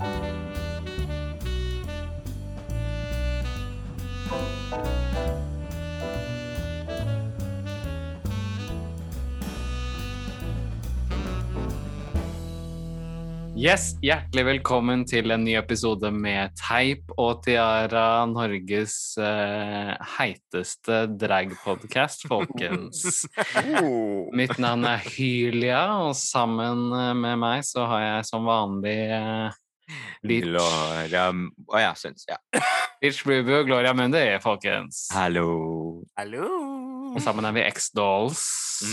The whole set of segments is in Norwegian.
Yes, Hjertelig velkommen til en ny episode med Teip og Tiara, Norges eh, heiteste dragpodkast, folkens. Oh. Mitt navn er Hylia, og sammen eh, med meg så har jeg som vanlig eh, Bleach, Gloria Å ja, syns ja. Bitch og Gloria Mundi, folkens. Hallo. Hallo! Og sammen er vi X-Dolls.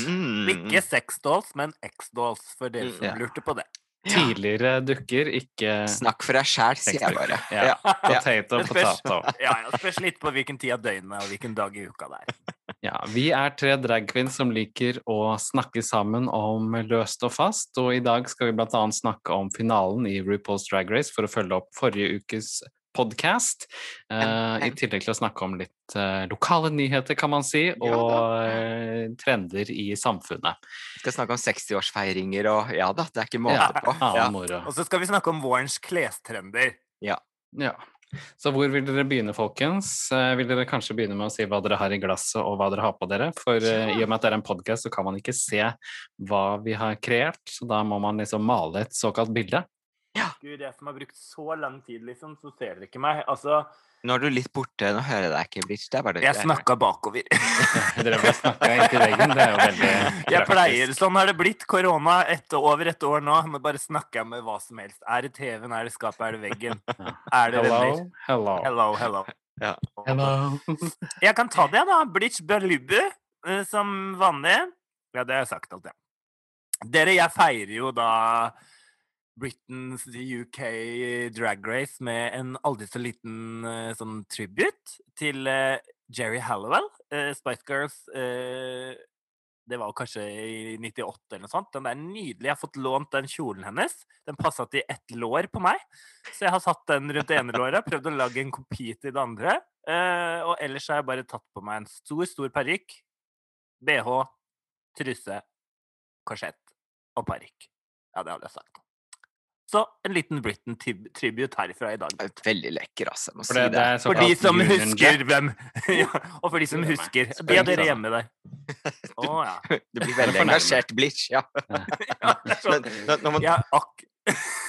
Mm. Ikke sexdolls, men X-dolls, for dere som Ja. lurte på det. Tidligere dukker, ikke Snakk for deg sjæl, sier jeg bare. Ja. Ja. potato, potato. Ja, spørs litt på hvilken tid av døgnet og hvilken dag i uka det er. Ja, vi er tre dragqueens som liker å snakke sammen om løst og fast, og i dag skal vi blant annet snakke om finalen i RuPaul's Drag Race for å følge opp forrige ukes podcast, Uh, i tillegg til å snakke om litt uh, lokale nyheter, kan man si, og eh, trender i samfunnet. Vi Skal snakke om 60-årsfeiringer og Ja da, det er ikke måte Ja, på. Ja. Og så skal vi snakke om vårens klestrender. Ja. Så hvor vil dere begynne, folkens? Eh, Vil dere kanskje begynne med å si hva dere har i glasset, og hva dere har på dere? For eh, i og med at det er en podkast, så kan man ikke se hva vi har kreert, så da må man liksom male et såkalt bilde. Gud, jeg som har brukt så lang tid, liksom, så ser dere ikke meg. Altså, Nå er du litt borte, nå hører jeg deg ikke, Blitz. Det er bare jeg snakka bakover. Dere ble snakka inntil veggen, det er jo veldig praktisk. Jeg pleier, Sånn har det blitt. Korona etter, over et år nå. Nå bare snakker jeg med hva som helst. Er det TV-en, er det skapet, er det veggen? Er det Hello, venner? hello. Hello, hello. Ja. Hello. Jeg kan ta det, da. Blitz Balubu, eh, som vanlig. Ja, det har jeg sagt alt, ja. Dere, jeg feirer jo da Britain's UK Drag Race med en aldri så liten uh, sånn tribute til uh, Jerry Hallowell, Uh, Spice Girls. eh, det var kanskje i 98 eller noe sånt. Den er nydelig. Jeg har fått lånt den kjolen hennes. Den passa til ett lår på meg, så jeg har satt den rundt det ene låret. Prøvd å lage en kopi til det andre. Eh, og ellers har jeg bare tatt på meg en stor, stor parykk, bh, truse, korsett og parykk. Ja, det hadde jeg sagt. Så en liten Britain-tribute herifra i dag. Veldig lekker, altså. For si det, det. For de som Union husker Jack. hvem ja, Og for de som husker. Det er dere hjemme der. Å ja. Du blir veldig engasjert, Blitz. Ja. ja sånn. Ja, ak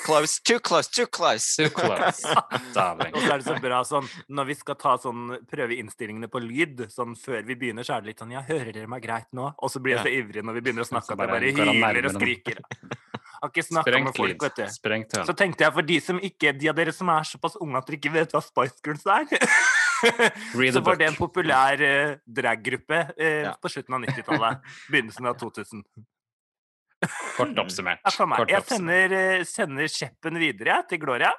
Close, too close, too close. Too close. Og så er det så bra sånn når vi skal ta sånn prøve innstillingene på lyd, sånn før vi begynner, så er det litt sånn Ja, hører dere meg greit nå? Og så blir jeg så ivrig når vi begynner å snakke at jeg bare hyler og skriker. Har ikke snakka med folk, vet du. Sprengt Så tenkte jeg, for de som ikke, de av dere som er såpass unge at dere ikke vet hva Spice Girls er Read Så var det en populær uh, draggruppe uh, Ja. på slutten av 90-tallet. Begynnelsen av 2000. Kort oppsummert. Ja. Kort Jeg sender, uh, sender kjeppen videre til Gloria.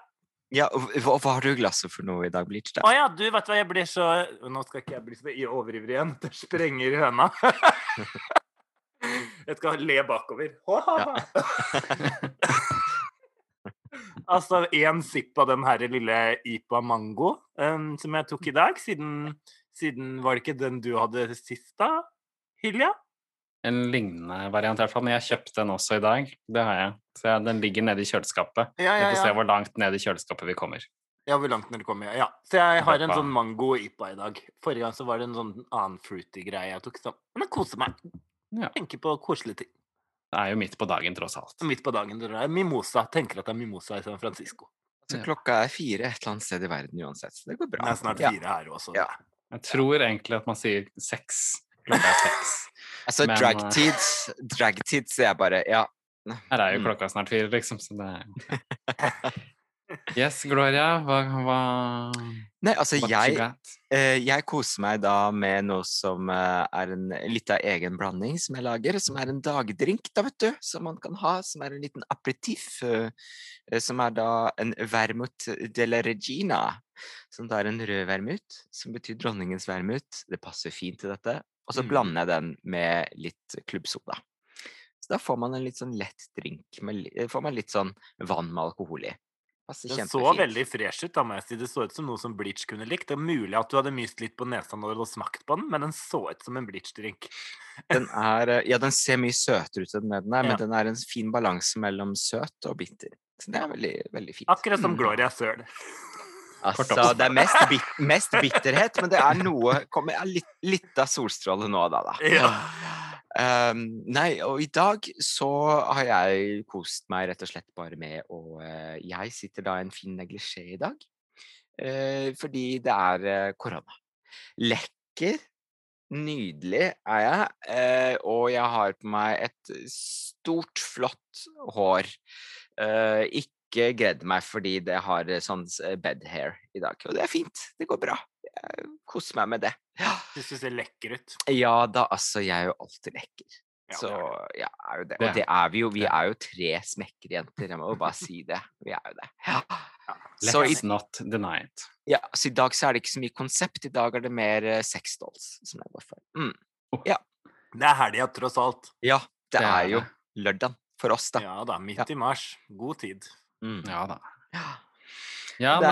Ja, hva, hva har du i glasset for noe i dag, Bleach? da? Å ja, du vet hva, jeg blir så Nå skal ikke jeg bli så i- overivrig igjen. Det sprenger høna. Jeg skal le bakover. altså én sipp av den her lille Ipa Mango um, som jeg tok i dag, siden, siden Var det ikke den du hadde sist, da? Hylja? En lignende variant, i hvert fall. Men jeg kjøpte den også i dag. Det har jeg. Så jeg, den ligger nede i kjøleskapet. Ja, Vi ja, får se hvor langt ned i kjøleskapet vi kommer. Ja, hvor langt når det kommer. Ja. Så jeg har en sånn mango Ipa i dag. Forrige gang så var det en sånn annen fruity greie jeg tok. Så. Men jeg koser meg. Ja. Tenker på koselige ting. Det er jo midt på dagen, tross alt. Midt på dagen. Det er mimosa. Tenker at det er mimosa i San Francisco. Så klokka er fire et eller annet sted i verden uansett, så det går bra. Det er snart Ja. fire her også. Ja. Jeg tror egentlig at man sier seks. Klokka er seks. Altså, Men, dragtids, dragtid, så jeg bare Ja. Her er jo Mm. klokka snart fire, liksom, så det er Yes, Gloria, hva, hva Nei, altså, jeg, eh, jeg koser meg da med noe som eh, er en litt av egen blanding som jeg lager, som er en dagdrink, da, vet du, som man kan ha, som er en liten aperitiff, eh, som er da en vermut de la regina, som da er en rød vermut, som betyr dronningens vermut. Det passer fint til dette. Og så Mm. blander jeg den med litt klubbsoda. Så da får man en litt sånn lett drink, med, får man litt sånn vann med alkohol i. Passer Den så veldig fresh ut. da må jeg si. Det så ut som noe som Bleach kunne likt. Det er mulig at du hadde myst litt på nesa når du hadde smakt på den, men den så ut som en Bleach-drink. Den er, eh, ja, den ser mye søtere ut enn den er, Ja. men den er en fin balanse mellom søt og bitter. Så det er veldig, veldig fint. Akkurat som Mm. Gloria Søl. Altså, det er mest, bit, mest bitterhet, men det er noe Kommer er litt, litt av solstråle nå og da, da. Ja. Um, nei, og i dag så har jeg kost meg rett og slett bare med å uh, Jeg sitter da i en fin neglisjé i dag, Uh, fordi det er uh, korona. Lekker, nydelig er jeg, og jeg har på meg et stort, flott hår. Ikke gredd meg fordi det har sånn bed hair i dag, og det er fint. Det går bra. Jeg koser meg med det. Ja. Syns det ser lekker ut. Ja da, altså, jeg er jo alltid lekker. Ja, så ja, er jo det. Og det er vi jo. Vi er jo tre smekkerjenter, jeg må jo bare si det. Vi er jo det. Ja. Så i, Let's not deny it. ja, så i dag så er det ikke så mye konsept, i dag er det mer uh, sex dolls som jeg går for. Mm. Det er helga, tross alt. Ja, det, Det er er jo lørdag for oss, da. Ja da, midt i mars. God tid. Mm. Ja da. Ja. Ja, Det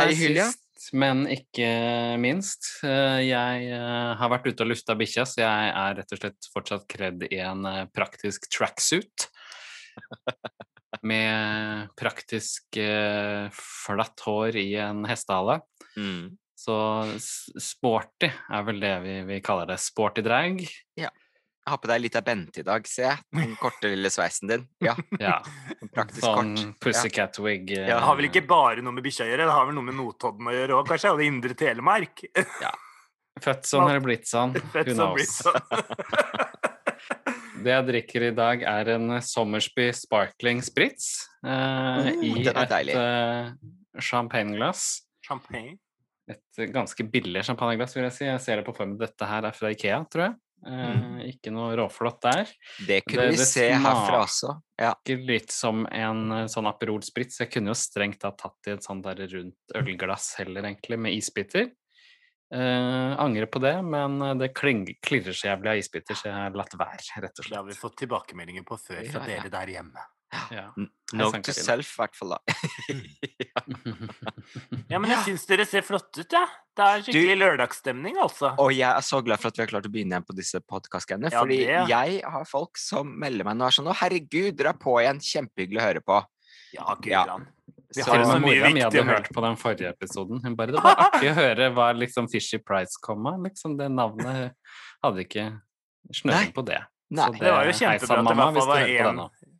sist, men ikke minst. eh, Jeg eh, har vært ute og lufta bikkja, så jeg er rett og slett fortsatt kredd i en eh, praktisk tracksuit. Med praktisk flatt hår i en hestehale. Mm. Så sporty er vel det vi, vi kaller det. Sporty drag. Jeg har på deg litt av Bente i dag, ser jeg. Den korte, lille sveisen din. Ja, Ja, praktisk sånn kort. pussycat wig. eh, Det har vel ikke bare noe med bikkja å gjøre, det har vel noe med Notodden å gjøre òg, kanskje? Og det indre Telemark. Født sånn eller blitt sånn. Født Who som blitt sånn. Det jeg drikker i dag, er en Sommersby Sparkling Spritz eh, Mm, i et deilig. eh, champagneglass. Champagne. Et ganske billig champagneglass, vil jeg si. Jeg ser det på formen. Dette her er fra Ikea, tror jeg. Eh, Ikke noe råflott der. Det kunne Det- vi det se herfra også. Ja. Litt som en eh, sånn Aperol Spritz. Jeg kunne jo strengt tatt tatt i et sånt der rundt ølglass heller, egentlig, med isbiter. Eh, angrer på det, men eh, det klirrer så jævlig av isbiter, så jeg har latt være, rett og slett. Det har vi fått tilbakemeldinger på før fra Ja, ja. dere der hjemme. Ja. N- Hei, Note to self, i hvert fall da. Ja, men jeg syns dere ser flotte ut, jeg. Det er skikkelig lørdagsstemning, altså. Og jeg er så glad for at vi har klart å begynne igjen på disse podkastgreiene. Ja, fordi det. jeg har folk som melder meg nå er sånn 'Å, herregud, dere er på igjen. Kjempehyggelig å høre på'. Ja, gud, Ja. Vi har så, så mye mora mi viktig hadde hørt på den forrige episoden. Hun bare Det var artig å høre hva liksom Fishy Price kom av. Liksom, det navnet hadde ikke snøring på det. Nei. Så Det var jo kjempebra at det i hvert fall du var på én.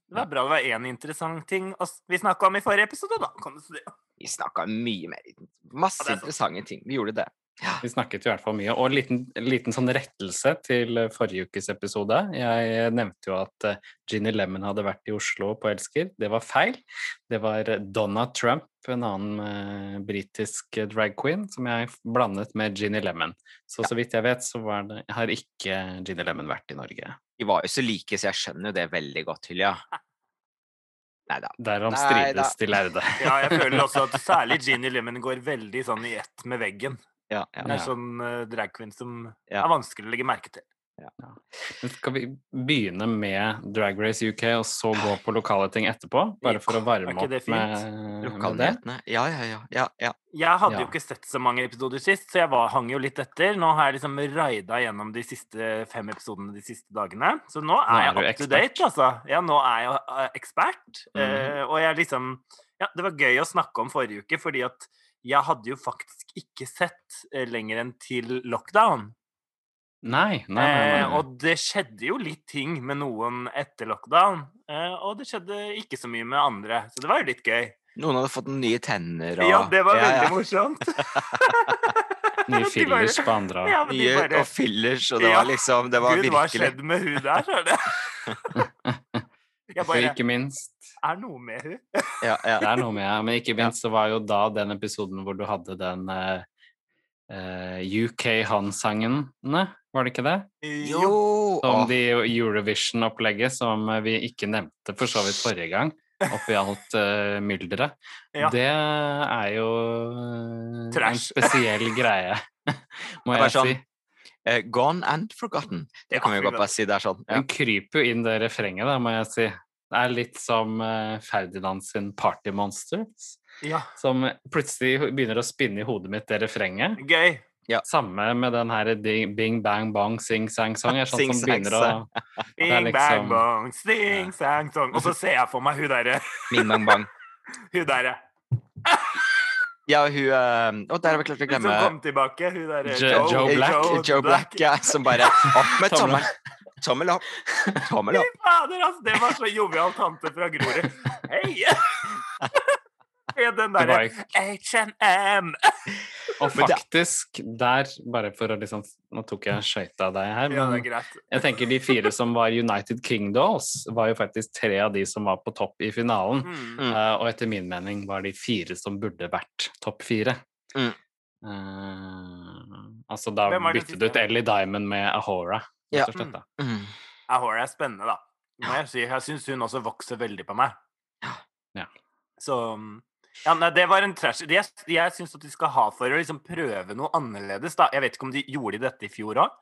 Det var bra det var én interessant ting vi snakka om i forrige episode, da. Kan du si. Vi snakka mye mer. Masse Ja, er interessante ting. Vi gjorde det. Vi snakket jo i hvert fall mye. Og en liten, liten sånn rettelse til eh, forrige ukes episode. Jeg nevnte jo at eh, Ginny Lemon hadde vært i Oslo på Elsker. Det var feil. Det var eh, Donna Trump, en annen eh, britisk eh, drag queen, som jeg blandet med Ginny Lemon. Så så vidt jeg vet, så var det, har ikke Ginny Lemon vært i Norge. De var jo så like, så jeg skjønner jo det veldig godt, Hylja. Nei da. Derom strides de lærde. Ja, jeg føler også at særlig Ginny Lemon går veldig sånn i ett med veggen. Ja, ja. Ja. sånn uh, drag queen som Ja. er vanskelig å legge merke til. Men skal vi begynne med Drag Race UK, og så gå på lokale ting etterpå? Bare for å varme opp det med, med det? Ja, ja, ja. ja, ja. Jeg hadde jo ikke sett så mange episoder sist, så jeg var, hang jo litt etter. Nå har jeg liksom raida gjennom de siste fem episodene de siste dagene. Så nå er, er jeg up to date, altså. Ja, nå er jeg eh, ekspert. Mm. Uh, og jeg liksom Ja, det var gøy å snakke om forrige uke, fordi at jeg hadde jo faktisk ikke sett eh, lenger enn til lockdown. Nei, nei, nei. nei, Eh, og det skjedde jo litt ting med noen etter lockdown. Eh, og det skjedde ikke så mye med andre, så det var jo litt gøy. Noen hadde fått nye tenner og Ja, det var ja, veldig ja. morsomt. Nye fillers på andre. Ja, Nye bare og fillers, og det Ja. var liksom Det var Gud, hva skjedde med hun der, sa Og bare ikke minst Er noe med hun? ja, ja. Det er noe med Men ikke minst så var jo da den episoden hvor du hadde den uh, eh, UK Han-sangene, var det ikke det? Jo! Om de Eurovision-opplegget som eh, vi ikke nevnte for så vidt forrige gang, oppi alt uh, mylderet. Ja. Det er jo uh, en spesiell greie, må jeg sånn, si. Uh, Gone and forgotten. Det kan vi jo godt bare si. Det er sånn. Ja. Den kryper jo inn det refrenget, da, må jeg si. Det er litt som eh, Ferdinand sin Party Monsters, Ja, som plutselig begynner å spinne i hodet mitt, det refrenget. gøy. Samme med den her ding, Bing Bang Bong Sing Sang Song. Er sånn Sing, som sang, begynner å sang. Bing, bang, liksom- sing sang, song. Og så ser jeg for meg hun derre Bing, bang, bang. Hun derre. Ja, hun Og Å, der har vi klart å glemme Hun som kom tilbake. Hun derre Jo- Joe Joe Black. Joe Black, ja, som bare opp med Tommel tommel. Opp. Tommel opp. Fy fader, altså! Det var så jovial tante fra Grorud. Hei! Den derre HNM. H&M. Og faktisk, der, bare for å liksom Nå tok jeg skøyta deg her, men ja, jeg tenker de fire som var United Kingdoms, var jo faktisk tre av de som var på topp i finalen. Mm. Eh, og etter min mening var de fire som burde vært topp fire. Mm. Uh, altså da byttet du ut? Ellie Diamond med Ahora, Ja. rett og slett. da. Mm. Ahora er spennende, da. Må jeg si. Jeg syns hun også vokser veldig på meg. Ja. Så ja, nei, det var en trash. Jeg, jeg syns at de skal ha for å liksom prøve noe annerledes, da. Jeg vet ikke om de gjorde dette i fjor òg.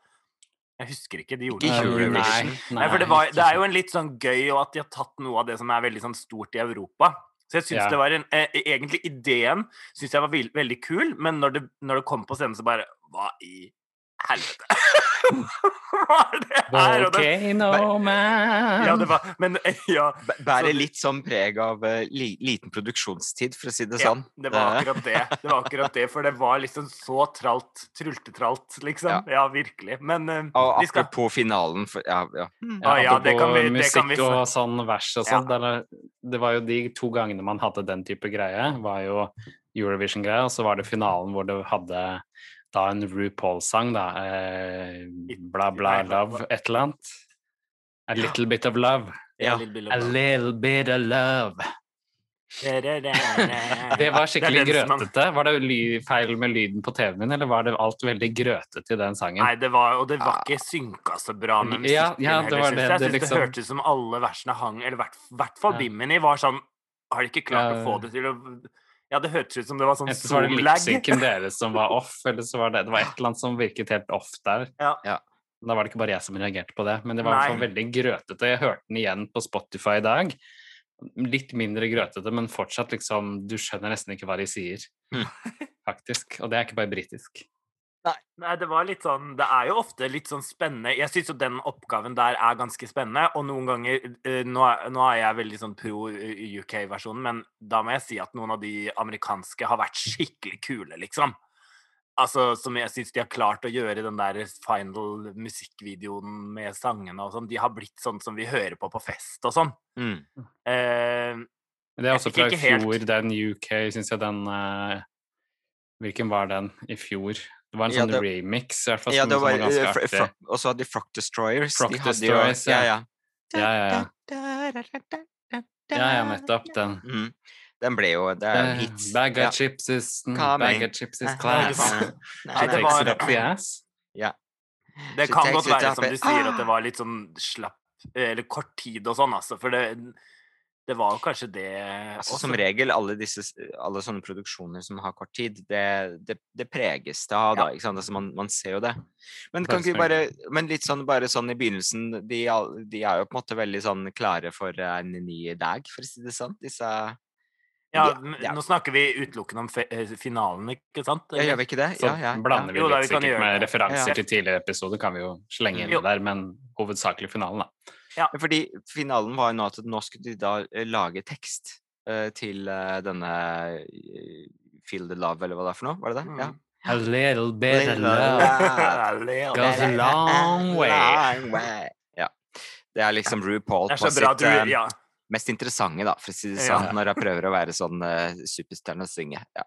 Jeg husker ikke. De gjorde Ikke det. Nei, Nei, for det, var, det er jo en litt sånn gøy og at de har tatt noe av det som er veldig sånn stort i Europa. Så jeg syns Ja. det var en eh, Egentlig ideen syns jeg var veldig kul, men når det, når det kom på scenen, så bare Hva i helvete? Hva er det her? Okay, no Volcano Man! ja, det var Men ja. Bærer litt sånn preg av uh, li liten produksjonstid, for å si det Ja, sånn. det var akkurat det. Det var akkurat det, For det var liksom så tralt, trultetralt, liksom. Ja. Ja, virkelig. Men uh, Og vi skal apropos finalen for, ja, ja. Ah, ja, det kan vi- apropos det kan vi musikk og sånn vers og Ja. Det var jo de to gangene man hadde den type greie, var jo Eurovision-greie, og så var det finalen hvor det hadde da en RuPaul-sang, da. Eh, bla, bla, love, et eller annet. A little bit of love. Ja. A little bit of love. Det var skikkelig grøtete. Var det feil med lyden på TV-en min, eller var det alt veldig grøtete i den sangen? Nei, det var, og det var ikke synka så bra med musikken Ja, ja, det heller, var synes det, jeg. Jeg det synes liksom- det hørtes ut som alle versene hang Eller i hvert, hvert fall Bimini var sånn Har de ikke klart Ja, å få det til å Ja, det hørtes ut som det var sånn Enten så var det lipsynken deres som var off, eller så var det, det var et eller annet som virket helt off der. Ja. Ja. Da var det ikke bare jeg som reagerte på det, men det var i hvert fall Nei. veldig grøtete. Jeg hørte den igjen på Spotify i dag. Litt mindre grøtete, men fortsatt liksom Du skjønner nesten ikke hva de sier, Mm. faktisk. Og det er ikke bare britisk. Nei, det var litt sånn Det er jo ofte litt sånn spennende Jeg syns jo den oppgaven der er ganske spennende, og noen ganger eh, Nå er, nå er jeg veldig sånn pro eh, UK-versjonen, men da må jeg si at noen av de amerikanske har vært skikkelig kule, liksom. Altså, som jeg syns de har klart å gjøre den der final musikkvideoen med sangene og sånn. De har blitt sånn som vi hører på på fest og sånn. Mm. Eh, det er også fra i fjor, helt- den UK, syns jeg den eh, Hvilken var den i fjor? Det var en Ja, sånn det- remix, i hvert fall, Ja, som, det som var, var ganske eh, artig. Og så hadde de Frock Destroyers. Frock de Destroyers, jo, ja. ja. ja. Ja, ja, ja. Ja, ja, nettopp den. Mm. Den ble jo Det er. Eh, Bag of Ja. chips is mm, Bag of chips is class. She takes it up the ass. Ja. Det kan godt være som du sier, at det Ah! var litt sånn slapp Eller kort tid og sånn, altså. For det, det var jo kanskje det Altså, også. som regel, alle, disse, alle sånne produksjoner som har kort tid, det, det, det preges det av, da. Ja. Ikke sant? Altså, man, man ser jo det. Men kan ikke vi bare Men litt sånn bare sånn i begynnelsen De, de er jo på en måte veldig sånn klare for en ny dag, for å si det sånn. Disse Ja, Ja, ja. Nå snakker vi utelukkende om fe eh, finalen, ikke sant? ja, Gjør vi ikke det? Så Ja, ja. blander vi Jo da, litt vi sikkert med det. referanser Ja. til tidligere episoder, kan vi jo slenge inn Jo. der, men hovedsakelig finalen, da. Ja, fordi finalen var jo nå at nå skulle de da eh, lage tekst uh, til uh, denne Feel the Love, eller hva det er for noe? Var det det? Ja. Mm. A little bit of love. Goes a long way. Long way. Ja. Det er liksom RuPaul er på sitt du Ja. mest interessante, da, for å si det Ja. sånn, når jeg prøver å være sånn uh, superstjerne og synge. Ja.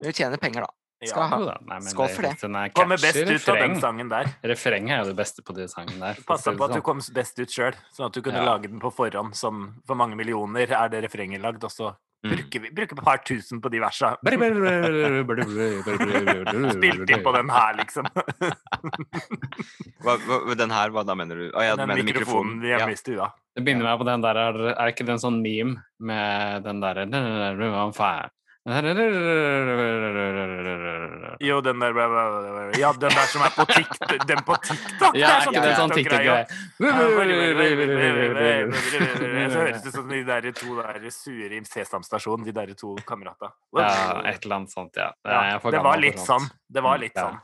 Men vi tjener penger, da. Skal ja. da, nei, men Skål for det. det. er Kommer best ut av den sangen der. Refrenget er jo det beste på den sangen der. Passa på at du sånn. kom best ut sjøl, sånn at du kunne Ja. lage den på forhånd. Som for mange millioner er det refrenget lagd, og så Mm. bruker vi bruker et par tusen på de versa. Spilt inn på den her, liksom. Hva, hva, den her, hva da mener du? Å ja, Den mener mikrofonen vi Ja. hjemme i stua. Det begynner meg på den der Er, er ikke det en sånn meme med den derre? Jo, den der Ja, den der som er på TikTok. Den på TikTok! Ja, er sånn ikke det sånn TikTok-greie. Så høres det ut som de der to der sure i Sesam stasjon, de der to kamerata. Ja, et eller annet sånt, ja. Er det var litt sånn. Det var litt sånn.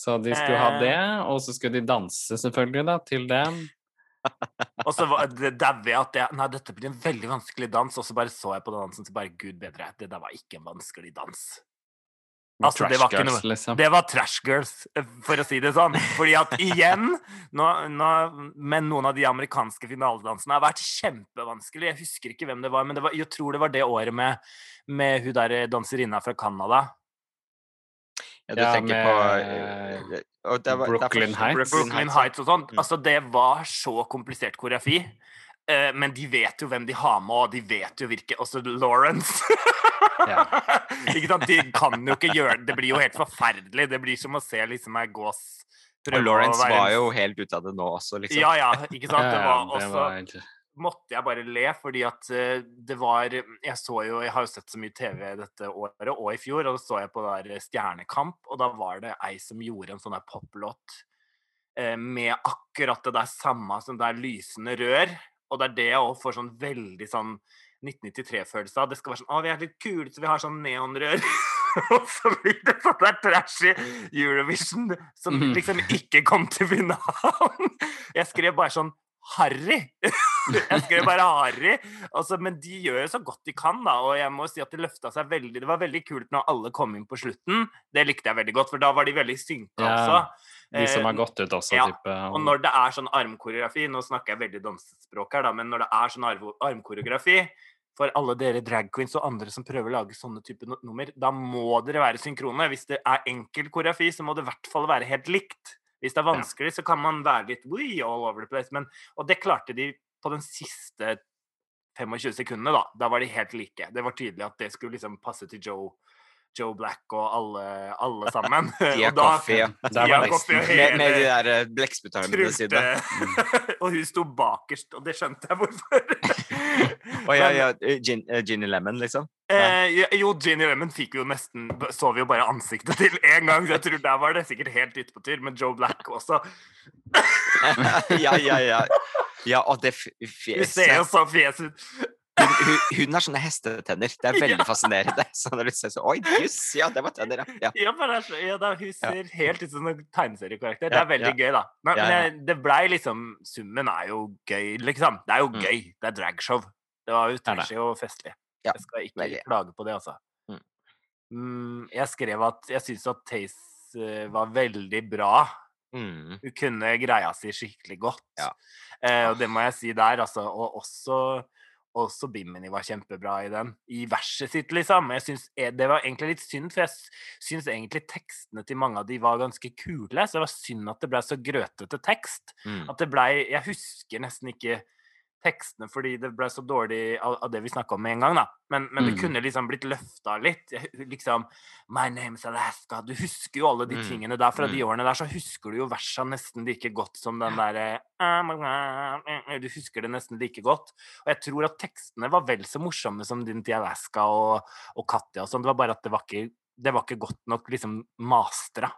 Så de skulle ha Eh. det, og så skulle de danse selvfølgelig da, til det. Og så var det dauer jeg at jeg Nei, dette blir en veldig vanskelig dans. Og så bare så jeg på den dansen, så bare Gud bedre, det der var ikke en vanskelig dans. Altså, det var girls, noe liksom. Det var trash girls, for å si det sånn. Fordi at igjen nå, nå, Men noen av de amerikanske finaledansene har vært kjempevanskelig. Jeg husker ikke hvem det var, men det var, jeg tror det var det året med, med hun der danserinna fra Canada. Ja, du Ja, tenker med- på eh, og det var- Brooklyn Heights. Brooklyn Heights og sånn. Mm. Altså, det var så komplisert koreografi. Eh, men de vet jo hvem de har med, og de vet jo hvilke Også Lawrence. Ja. ikke sant? De kan jo ikke gjøre Det blir jo helt forferdelig. Det blir som å se liksom ei gås Og prøve å Lawrence være var jo helt ute av det nå også, liksom. Ja, ja, ikke sant? Det var ja, det også var- måtte jeg bare le, fordi at eh, det var Jeg så jo Jeg har jo sett så mye TV dette året og i fjor, og da så jeg på der Stjernekamp, og da var det ei som gjorde en sånn der poplåt eh, med akkurat det der samme som det er lysende rør. Og det er det jeg òg får sånn veldig sånn 1993-følelse av. Det skal være sånn Å, vi er litt kule, så vi har sånn neonrør. og så blir det sånn der trashy Eurovision som Mhm. liksom ikke kom til finalen. Jeg skrev bare sånn Harry! jeg skrev bare Harry. Altså, men de gjør jo så godt de kan, da. Og jeg må si at det løfta seg veldig. Det var veldig kult når alle kom inn på slutten. Det likte jeg veldig godt, for da var de veldig synka Ja, også. De som Eh, har gått ut også, ja, type. og når det er sånn armkoreografi, nå snakker jeg veldig dansespråk her, da, men når det er sånn armkoreografi for alle dere drag queens og andre som prøver å lage sånne type nummer, da må dere være synkrone. Hvis det er enkel koreografi, så må det i hvert fall være helt likt. Hvis det er vanskelig, så kan man være litt Oi, all over the place. Men, og det klarte de på den siste 25 sekundene, da. Da var de helt like. Det var tydelig at det skulle liksom passe til Joe, Joe Black og alle, alle sammen. Dia har da- ja. Der var Coffee Med, med de der eh, blekkspyttarmene sine. Og hun sto bakerst, og det skjønte jeg hvorfor. og ja, ja. eh, Gin, uh, Ginny Lemon, liksom? Eh, jo, Ginny Lemon fikk jo nesten Så vi jo bare ansiktet til én gang, så jeg tror der var det sikkert helt ute på tur. Men Joe Black også. ja, ja, ja. Ja, og det fjeset Du ser jo så fjes ut. Hun, hun, hun har sånne hestetenner. Det er veldig Ja. fascinerende. Så når du ser så Oi, jøss, ja, det var tenner, ja. ja. Så, ja, da, hun ser helt ut som en tegneseriekarakter. Det er veldig gøy, da. Men, men det blei liksom Summen er jo gøy, liksom. Det er jo Mm. gøy. Det er dragshow. Det var jo trashy og festlig. Jeg skal ikke veldig. klage på det, altså. Mm. Mm, jeg skrev at jeg syns at Tace eh, var veldig bra. Mm. Hun kunne greia si skikkelig godt. Ja. Eh, og det må jeg si der, altså. Og også, også Bimini var kjempebra i den. I verset sitt, liksom. Jeg synes, eh, det var egentlig litt synd, for jeg syns egentlig tekstene til mange av de var ganske kule. Så det var synd at det ble så grøtete tekst. Mm. At det blei Jeg husker nesten ikke tekstene fordi det ble så dårlig av, av det vi snakka om med en gang, da. Men, men det Mm. kunne liksom blitt løfta litt. Liksom My name's Alaska. Du husker jo alle de Mm. tingene der fra de Mm. årene der, så husker du jo versa nesten like godt som den derre Du husker det nesten like godt. Og jeg tror at tekstene var vel så morsomme som din til Alaska og, og Katja og sånn. Det var bare at det var ikke, det var ikke godt nok liksom mastra.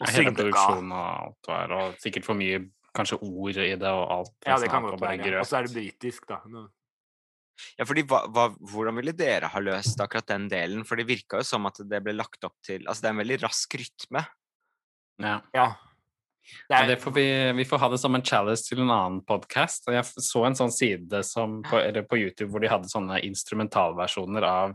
Og Hele produksjonen og alt var, og sikkert for mye kanskje ord i det og alt. Ja, det kan godt være. Og så er det britisk, da. Nå- Ja, fordi hva, hva, Hvordan ville dere ha løst akkurat den delen? For det virka jo som at det ble lagt opp til Altså, det er en veldig rask rytme. Ja. Ja. Det er, det får vi, vi får ha det som en challenge til en annen podkast. Jeg så en sånn side som på, eller på YouTube hvor de hadde sånne instrumentalversjoner av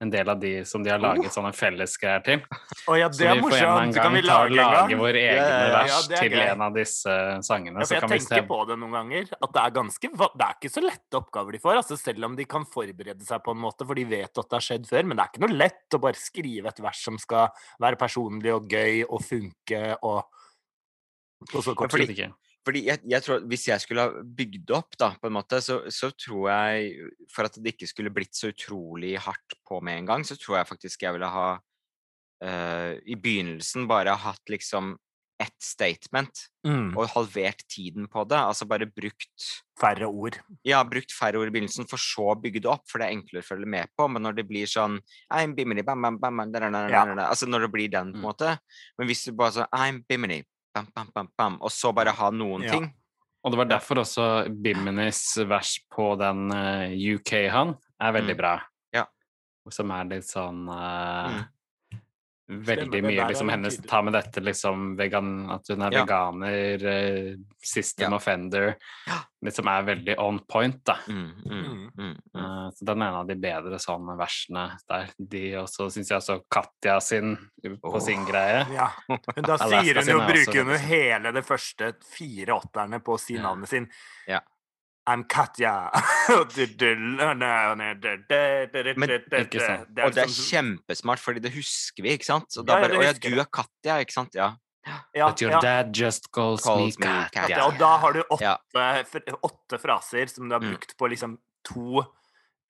en del av de som de har laget sånne fellesgreier til. Oh, ja, Så det er vi får en vi gang ta og lage lage våre egne ja, ja. vers Ja, er til greit. en av disse sangene. Ja, så jeg kan vi tenker på det noen ganger, at det er ganske Det er ikke så lette oppgaver de får, altså selv om de kan forberede seg på en måte, for de vet at det har skjedd før. Men det er ikke noe lett å bare skrive et vers som skal være personlig og gøy og funke og og så kort fordi- tid. Fordi jeg, jeg tror Hvis jeg skulle ha bygd opp, da, på en måte, så, så tror jeg For at det ikke skulle blitt så utrolig hardt på med en gang, så tror jeg faktisk jeg ville ha uh, I begynnelsen bare hatt liksom ett statement, Mm. og halvert tiden på det. Altså bare brukt Færre ord. ja, brukt færre ord i begynnelsen, for så bygge det opp, for det er enklere å følge med på. Men når det blir sånn I'm bimini, bam, bam, bam, da, da, da, Ja. Altså når det blir den, på en Mm. måte. Men hvis du bare sånn I'm bimini, bam, bam, bam, bam, og så bare ha noen Ja. ting Og det var derfor også Biminis vers på den eh, UK-han er veldig Mm. bra. Ja. Som er litt sånn uh, Mm. Veldig Stemmer, mye liksom hennes. Ta med dette liksom vegan, at hun er Ja. veganer, eh, system Ja. offender Ja. Liksom er veldig on point, da. Mm, mm, Mm. Eh, Så den er en av de bedre sånne versene der. De også syns jeg også Katja sin på oh, sin greie. Ja. Men da sier hun jo, er bruker hun jo hele det første fire åtterne på å si navnet sin. I'm Katja. Men ikke sant. Og det er kjempesmart, fordi det husker vi, ikke sant? Og da bare Å ja, du er Katja, ikke sant? Ja. ja, But your ja. dad just calls, Calls me me Katja. Katja. Og da har du åtte, åtte fraser som du har Mm. brukt på liksom to,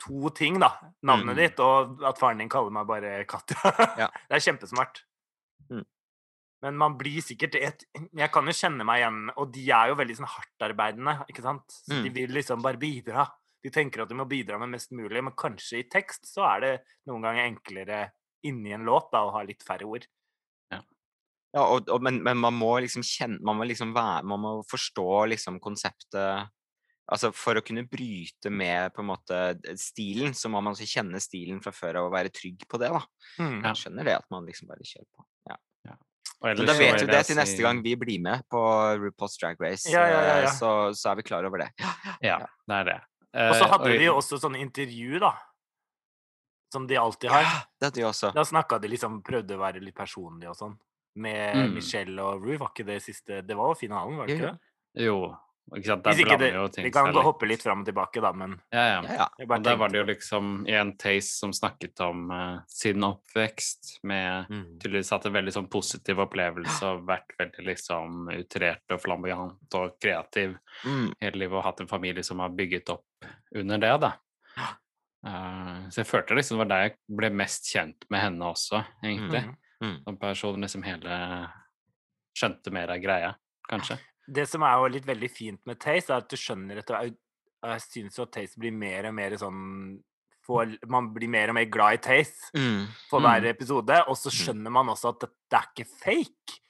to ting, da. Navnet Mm. ditt, og at faren din kaller meg bare Katja. Det er kjempesmart. Mm. Men man blir sikkert et, Jeg kan jo kjenne meg igjen, og de er jo veldig sånn hardtarbeidende, ikke sant? Så de Mm. vil liksom bare bidra. De tenker at de må bidra med mest mulig, men kanskje i tekst så er det noen ganger enklere inni en låt da, å ha litt færre ord. Ja, og, og, men, men man må liksom kjenne Man må liksom være Man må forstå liksom konseptet Altså For å kunne bryte med på en måte stilen, så må man også kjenne stilen fra før av og være trygg på det. da. Mm. Jeg skjønner det at man liksom bare kjører på. Ja. Og Men da vet du det til neste gang vi blir med på RuPaul's Drag Race, Ja, ja, ja, eh, ja. Så, så er vi klar over det. Ja, det er det. Og så Eh, hadde de jo også sånne intervju, da. Som de alltid har. Ja, det hadde de også. Da snakka de liksom, prøvde å være litt personlige og sånn. Med Mm. Michelle og Rue, var ikke det siste Det var jo finalen, var det ikke det? Jo. Ikke sant? Der Hvis ikke blander det jo ting Vi kan gå hoppe litt fram og tilbake, da, men Ja, ja. Ja, ja. Og der var det jo liksom en Taste som snakket om uh, sin oppvekst med Mm. tydeligvis hatt en veldig sånn positiv opplevelse og vært veldig liksom utrert og flamboyant og kreativ Mm. hele livet og hatt en familie som har bygget opp under det, da. Ja. Eh, så jeg følte liksom det var der jeg ble mest kjent med henne også, egentlig. Mm. Mm. Som person liksom hele skjønte mer av greia, kanskje. Det som er jo litt veldig fint med Taste, er at du skjønner etter hvert Jeg syns jo at Taste blir mer og mer sånn får, Man blir mer og mer glad i Taste Mm. for Mm. hver episode, og så skjønner man også at det, det er ikke fake.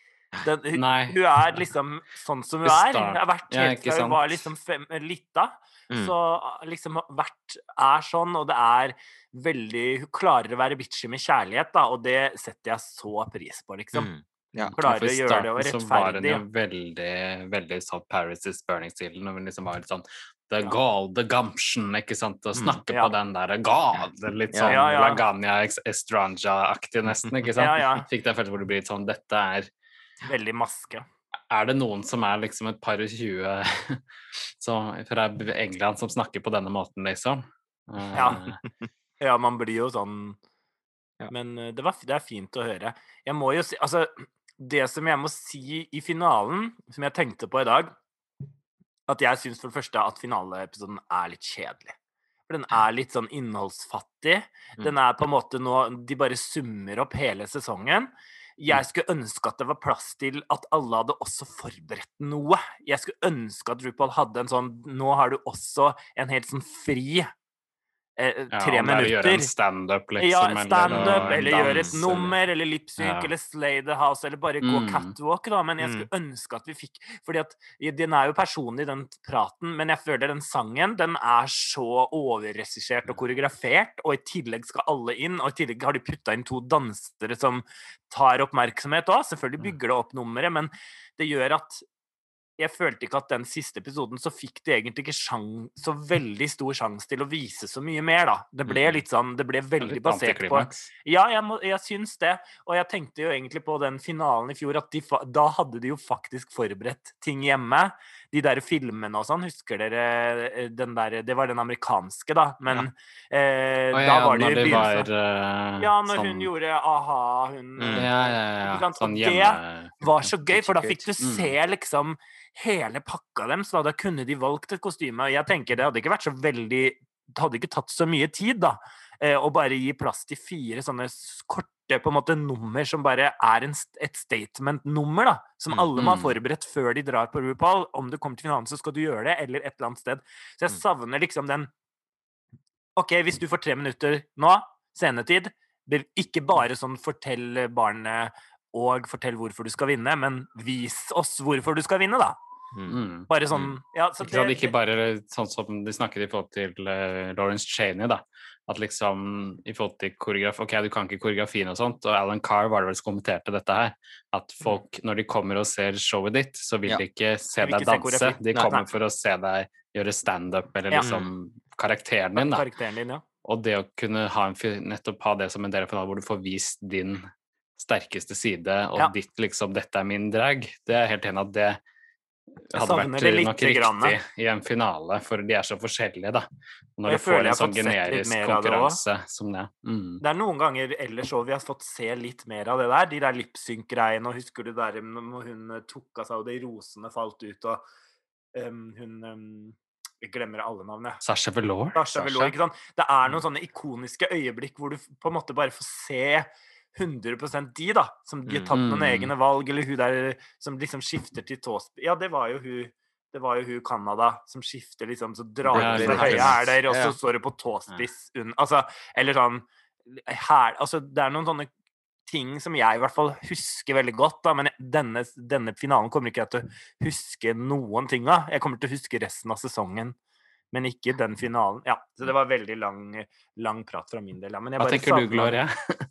Den, hun, hun er liksom sånn som hun er. Hun har vært helt fra hun var liksom fem, lita. Mm. Så liksom hvert er sånn, og det er veldig Hun klarer å være bitchy med kjærlighet, da, og det setter jeg så pris på, liksom. Mm. Ja. Klarer å gjøre det og rettferdig. I starten så var hun jo veldig, veldig sånn Paris is Burning-stilen, hun liksom var litt sånn The Ja. the gumption, ikke sant, og Mm, snakke ja. på den der gall, er litt sånn ja, ja. Lagania Estranja-aktig nesten, ikke sant? Ja, ja. Fikk det følelsen hvor det blir litt sånn Dette er Veldig maske. Er det noen som er liksom et par og tjue fra England som snakker på denne måten, liksom? Eh, Ja. Ja, man blir jo sånn Ja. Men eh, det, var, det er fint å høre. Jeg må jo si Altså, det som jeg må si i finalen, som jeg tenkte på i dag At jeg syns for det første at finaleepisoden er litt kjedelig. For den er litt sånn innholdsfattig. Mm. Den er på en måte nå De bare summer opp hele sesongen. Jeg skulle ønske at det var plass til at alle hadde også forberedt noe. Jeg skulle ønske at RuPaul hadde en sånn Nå har du også en helt sånn fri eh, ja, tre om det er å gjøre en minutter. standup, liksom. Ja, eller standup, å eller gjøre et nummer, eller lipsynk, Ja. eller slay the house, eller bare gå Mm. catwalk, da. Men jeg skulle ønske at vi fikk Fordi at den er jo personlig, den praten, men jeg føler den sangen, den er så overregissert og koreografert, og i tillegg skal alle inn, og i tillegg har de putta inn to dansere som tar oppmerksomhet òg. Selvfølgelig Mm. bygger det opp nummeret, men det gjør at jeg følte ikke at den siste episoden så fikk de egentlig ikke sjang, så veldig stor sjanse til å vise så mye mer, da. Det ble Mhm. litt sånn Det ble veldig basert på. Ja, jeg, må, jeg syns det. Og jeg tenkte jo egentlig på den finalen i fjor, at de, da hadde de jo faktisk forberedt ting hjemme. De der filmene og sånn, husker dere eh, den der Det var den amerikanske, da, men eh, Og da ja, var det i begynnelsen. eh, Ja, når sånn, hun gjorde a-ha, hun Mm. eh, Ja, ja, ja. Sånn Og det var så gøy, for da fikk du Mm. se liksom hele pakka deres. Da, da kunne de valgt et kostyme. Og jeg tenker det hadde ikke vært så veldig Det hadde ikke tatt så mye tid, da, eh, å bare gi plass til fire sånne s- korte på en måte nummer som bare er en, et statement-nummer, da. Som Mm, alle må ha mm. forberedt før de drar på RuPaul. Om du kommer til finalen, så skal du gjøre det, eller et eller annet sted. Så jeg Mm. savner liksom den OK, hvis du får tre minutter nå, scenetid, ikke bare sånn fortell barnet og fortell hvorfor du skal vinne, men vis oss hvorfor du skal vinne, da. Mm. Mm. Bare sånn Ja, så Ikke, det, ikke bare sånn som de snakket i forhold til uh, Lawrence Cheney, da. At liksom i forhold til koreograf Ok, du kan ikke koreografien og sånt, og Alan Carr var det vel som kommenterte dette her, at folk når de kommer og ser showet ditt, så vil Ja. de ikke se De deg danse, se de Nei. kommer Nei. for å se deg gjøre standup eller Ja. liksom karakteren din, da. Karakteren din, ja. Og det å kunne ha en, nettopp ha det som en del av finalen, hvor du får vist din sterkeste side, og Ja. ditt liksom 'dette er min drag', det er helt enig at det hadde vært det nok riktig grann. i en finale, for de er så forskjellige, da. Når du får en sånn generisk konkurranse det som det. Mm. Det er noen ganger ellers òg vi har fått se litt mer av det der. De der lipsynk-greiene, Og husker du der når hun eh, tok av seg, og de rosene falt ut, og um, hun um, Jeg glemmer alle navnene. Sasha Velour? Sasha Velour, ikke sant? Det er noen sånne ikoniske øyeblikk hvor du på en måte bare får se 100% de, da. Som de har tatt noen Mm. egne valg, eller hun der som liksom skifter til tåsp... Ja, det var jo hun det var jo hun Canada som skifter liksom, så drar hun er høye hæler, og så står det på tåspiss under Altså, eller sånn her, Altså, det er noen sånne ting som jeg i hvert fall husker veldig godt, da, men denne, denne finalen kommer ikke jeg til å huske noen ting av. Jeg kommer til å huske resten av sesongen, men ikke den finalen. Ja, så det var veldig lang, lang prat fra min del. Ja. Men jeg Hva tenker du, Gloria?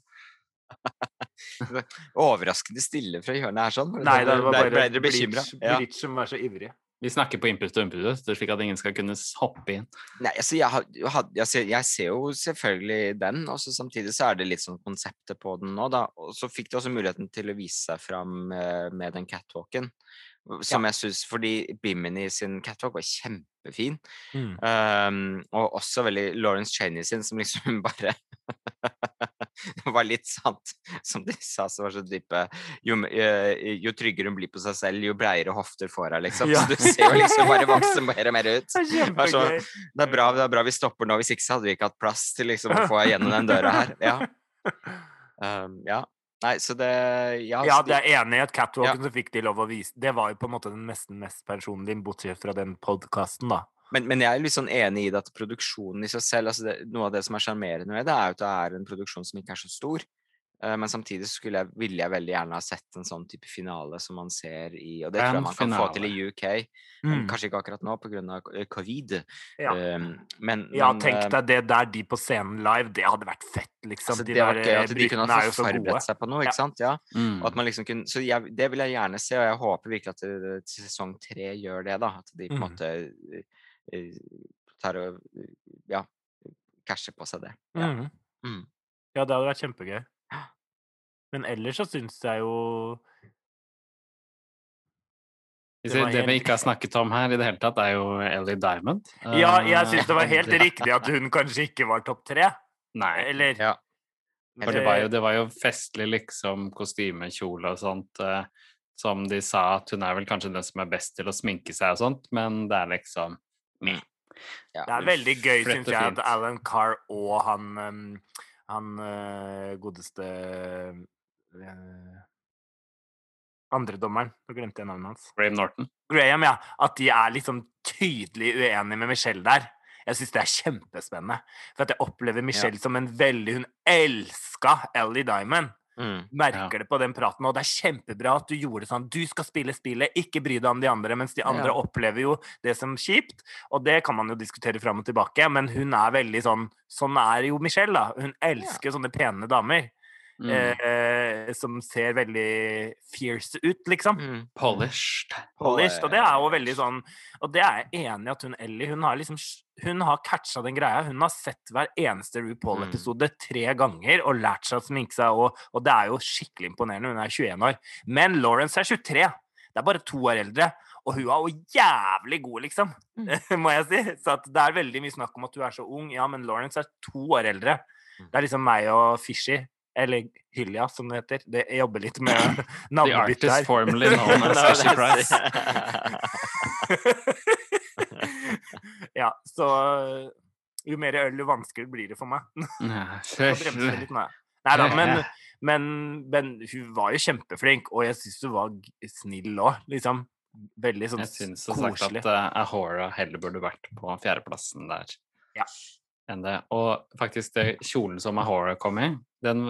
Overraskende stille fra hjørnet her, sånn. Nei, det var Ble- bare ble bekymra? Bleach, Ja. Som var så ivrig. Vi snakker på input og input, slik at ingen skal kunne hoppe inn. Nei, altså jeg, had- jeg, ser, jeg ser jo selvfølgelig den, og så samtidig så er det litt sånn konseptet på den nå, da. Og så fikk de også muligheten til å vise seg fram eh, med den catwalken. Som jeg syns Fordi Bimini sin catwalk var kjempefin. Mm. Um, og også veldig Lawrence Cheney sin, som liksom bare Det var litt sant, som de sa, som var så dype jo, eh, jo tryggere hun blir på seg selv, jo breiere hofter får hun, liksom. Ja. Så du ser jo liksom bare vokse mer og mer ut. Det er så- Det er, bra, det er bra vi stopper nå, hvis ikke så hadde vi ikke hatt plass til liksom å få gjennom den døra her. Ja. Um, ja. Nei, så det Ja, Ja, det er enig i at catwalken så fikk de lov å vise Det var jo på en måte den nesten mest personlige, bortsett fra den podkasten, da. Men, men jeg er litt sånn enig i det at produksjonen i seg selv altså det, Noe av det som er sjarmerende med det, er jo at det er en produksjon som ikke er så stor. Eh, men samtidig skulle jeg, ville jeg veldig gjerne ha sett en sånn type finale som man ser i Og det tror jeg man kan få til i UK. Mm. Kanskje ikke akkurat nå pga. covid. Ja. Um, men, Ja, men, tenk eh, deg det der, de på scenen live, det hadde vært fett, liksom. altså, de det var gøy eh, at de kunne ha forberedt seg på noe, Ja. ikke sant? Ja. Mm. Liksom kunne, så jeg, det vil jeg gjerne se, og jeg håper virkelig at det, sesong tre gjør det. da, At de på en Mm. måte eh, eh, tar og eh, ja, casher på seg det. Ja. Mhm. Mm. Ja, det hadde vært kjempegøy. Men ellers så syns jeg jo det helt... Det vi ikke har snakket om her i det hele tatt, er jo Ellie Diamond. Ja, jeg Eh, syns det var helt riktig at hun kanskje ikke var topp tre. Nei, Eller Ja. for det var jo, det var jo festlig, liksom, kostymekjole og sånt. eh, som de sa, at hun er vel kanskje den som er best til å sminke seg og sånt, men det er liksom meh. Ja. Det er veldig gøy, syns jeg, at Alan Carr og han um, Han eh, godeste uh, Andredommeren, nå glemte jeg navnet hans. Graham Norton. Graham, ja. At de er liksom tydelig uenige med Michelle der. Jeg syns det er kjempespennende. For at jeg opplever Michelle som en veldig Hun elska Ellie Diamond. Mm. Merker det på den praten, og det er kjempebra at du gjorde det sånn. Du skal spille spillet, ikke bry deg om de andre, mens de andre Ja. opplever jo det som kjipt. Og det kan man jo diskutere fram og tilbake, men hun er veldig sånn Sånn er jo Michelle, da. Hun elsker sånne pene damer. Mm. Eh, som ser veldig fierce ut, liksom. Mm. Polished. Polished. Og det er jo veldig sånn Og det er jeg enig i at hun Ellie hun har liksom Hun har catcha den greia. Hun har sett hver eneste RuPaul-episode tre ganger og lært seg å sminke seg, og, og det er jo skikkelig imponerende. Hun er 21 år. Men Lawrence er 23. Det er bare to år eldre. Og hun er jo jævlig god, liksom. Må jeg si. Så det er veldig mye snakk om at hun er så ung. Ja, men Lawrence er to år eldre. Det er liksom meg og Fishy. Eller Hylja, som det heter. Det, jeg jobber litt med The artist formally known as Fishy Price. ja, så jo mer øl, jo vanskeligere blir det for meg. Nei. Neida, men, men, men hun var jo kjempeflink, og jeg syns hun var snill òg, liksom. Veldig sånn Jeg syns som sagt at uh, Ahora heller burde vært på fjerdeplassen der. Ja. Enn det. Og faktisk, det kjolen som Ahora kom i, den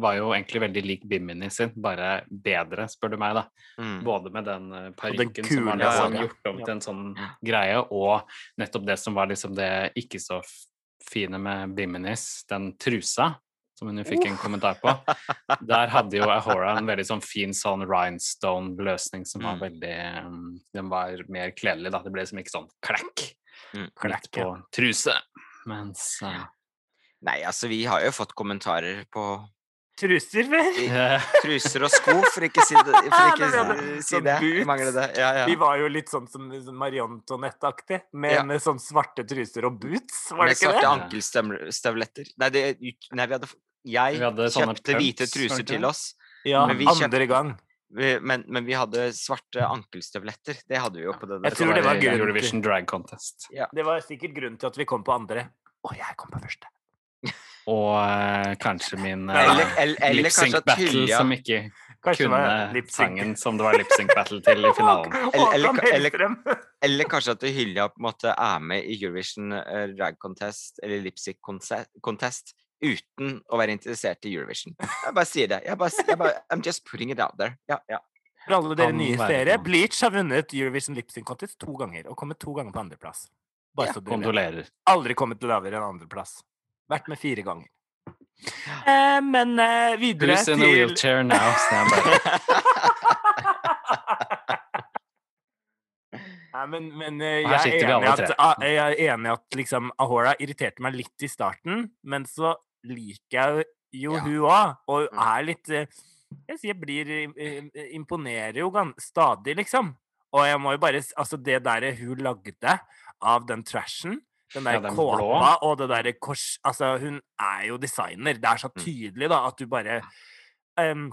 var jo egentlig veldig lik Bimini sin, bare bedre, spør du meg, da. Mm. Både med den uh, parykken som var liksom håret. gjort om til en sånn greie, og nettopp det som var liksom det ikke så fine med Biminis, den trusa, som hun jo fikk en kommentar på, der hadde jo Ahora en veldig sånn fin sånn rhinestone-løsning som var Mm. veldig um, Den var mer kledelig, da. Det ble liksom ikke sånn klekk Mm. midt på truse. Mens uh, Nei, altså, vi har jo fått kommentarer på Truser, vel? eh, truser og sko, for ikke si det. For ikke si, si sånn det. Mangler det. Ja, Vi var jo litt sånn som sånn Marie Antoinette-aktig, med, Ja. med sånn svarte truser og boots, var Med det ikke svarte ankelstøvletter. Nei, det, nei, vi hadde, jeg Vi hadde kjøpte hvite pumps, truser til oss, Ja, Men vi andre gang. Men, men vi hadde svarte ankelstøvletter. Det hadde vi jo på det Jeg tror det var Eurovision Drag Contest. Det var sikkert grunnen til at vi kom på andre. Og jeg kom på første. Og eh, kanskje min Eller, uh, eller, eller lip sync kanskje at battle, som ikke Kanskje kunne lip sangen som det var lip sync battle til i finalen. Eller- eller- eller- Eller kanskje at Hylja på en måte er med i Eurovision eh, Drag Contest eller Lipstick Contest uten å være interessert i Eurovision. Jeg bare sier det. Jeg bare, jeg bare, I'm just putting it out there. Ja, ja. For alle dere nye seere. Bleach har vunnet Eurovision Lip Sync Contest to ganger, og kommet to ganger på andreplass. Bare Ja, så dere. Aldri kommet lavere enn andreplass. Vært med fire ganger. Eh, men eh, videre Who's in a wheelchair now? stand Nei, men, men eh, jeg, er at, jeg er enig at liksom Ahora irriterte meg litt i starten, men så liker jeg jo Ja. hun òg, og hun er litt eh, Jeg sier blir eh, Imponerer jo stadig, liksom. Og jeg må jo bare Altså, det der hun lagde av den trashen, den der Ja, den kåpa blå. og det derre kors Altså, hun er jo designer. Det er så Mm. tydelig, da, at du bare em,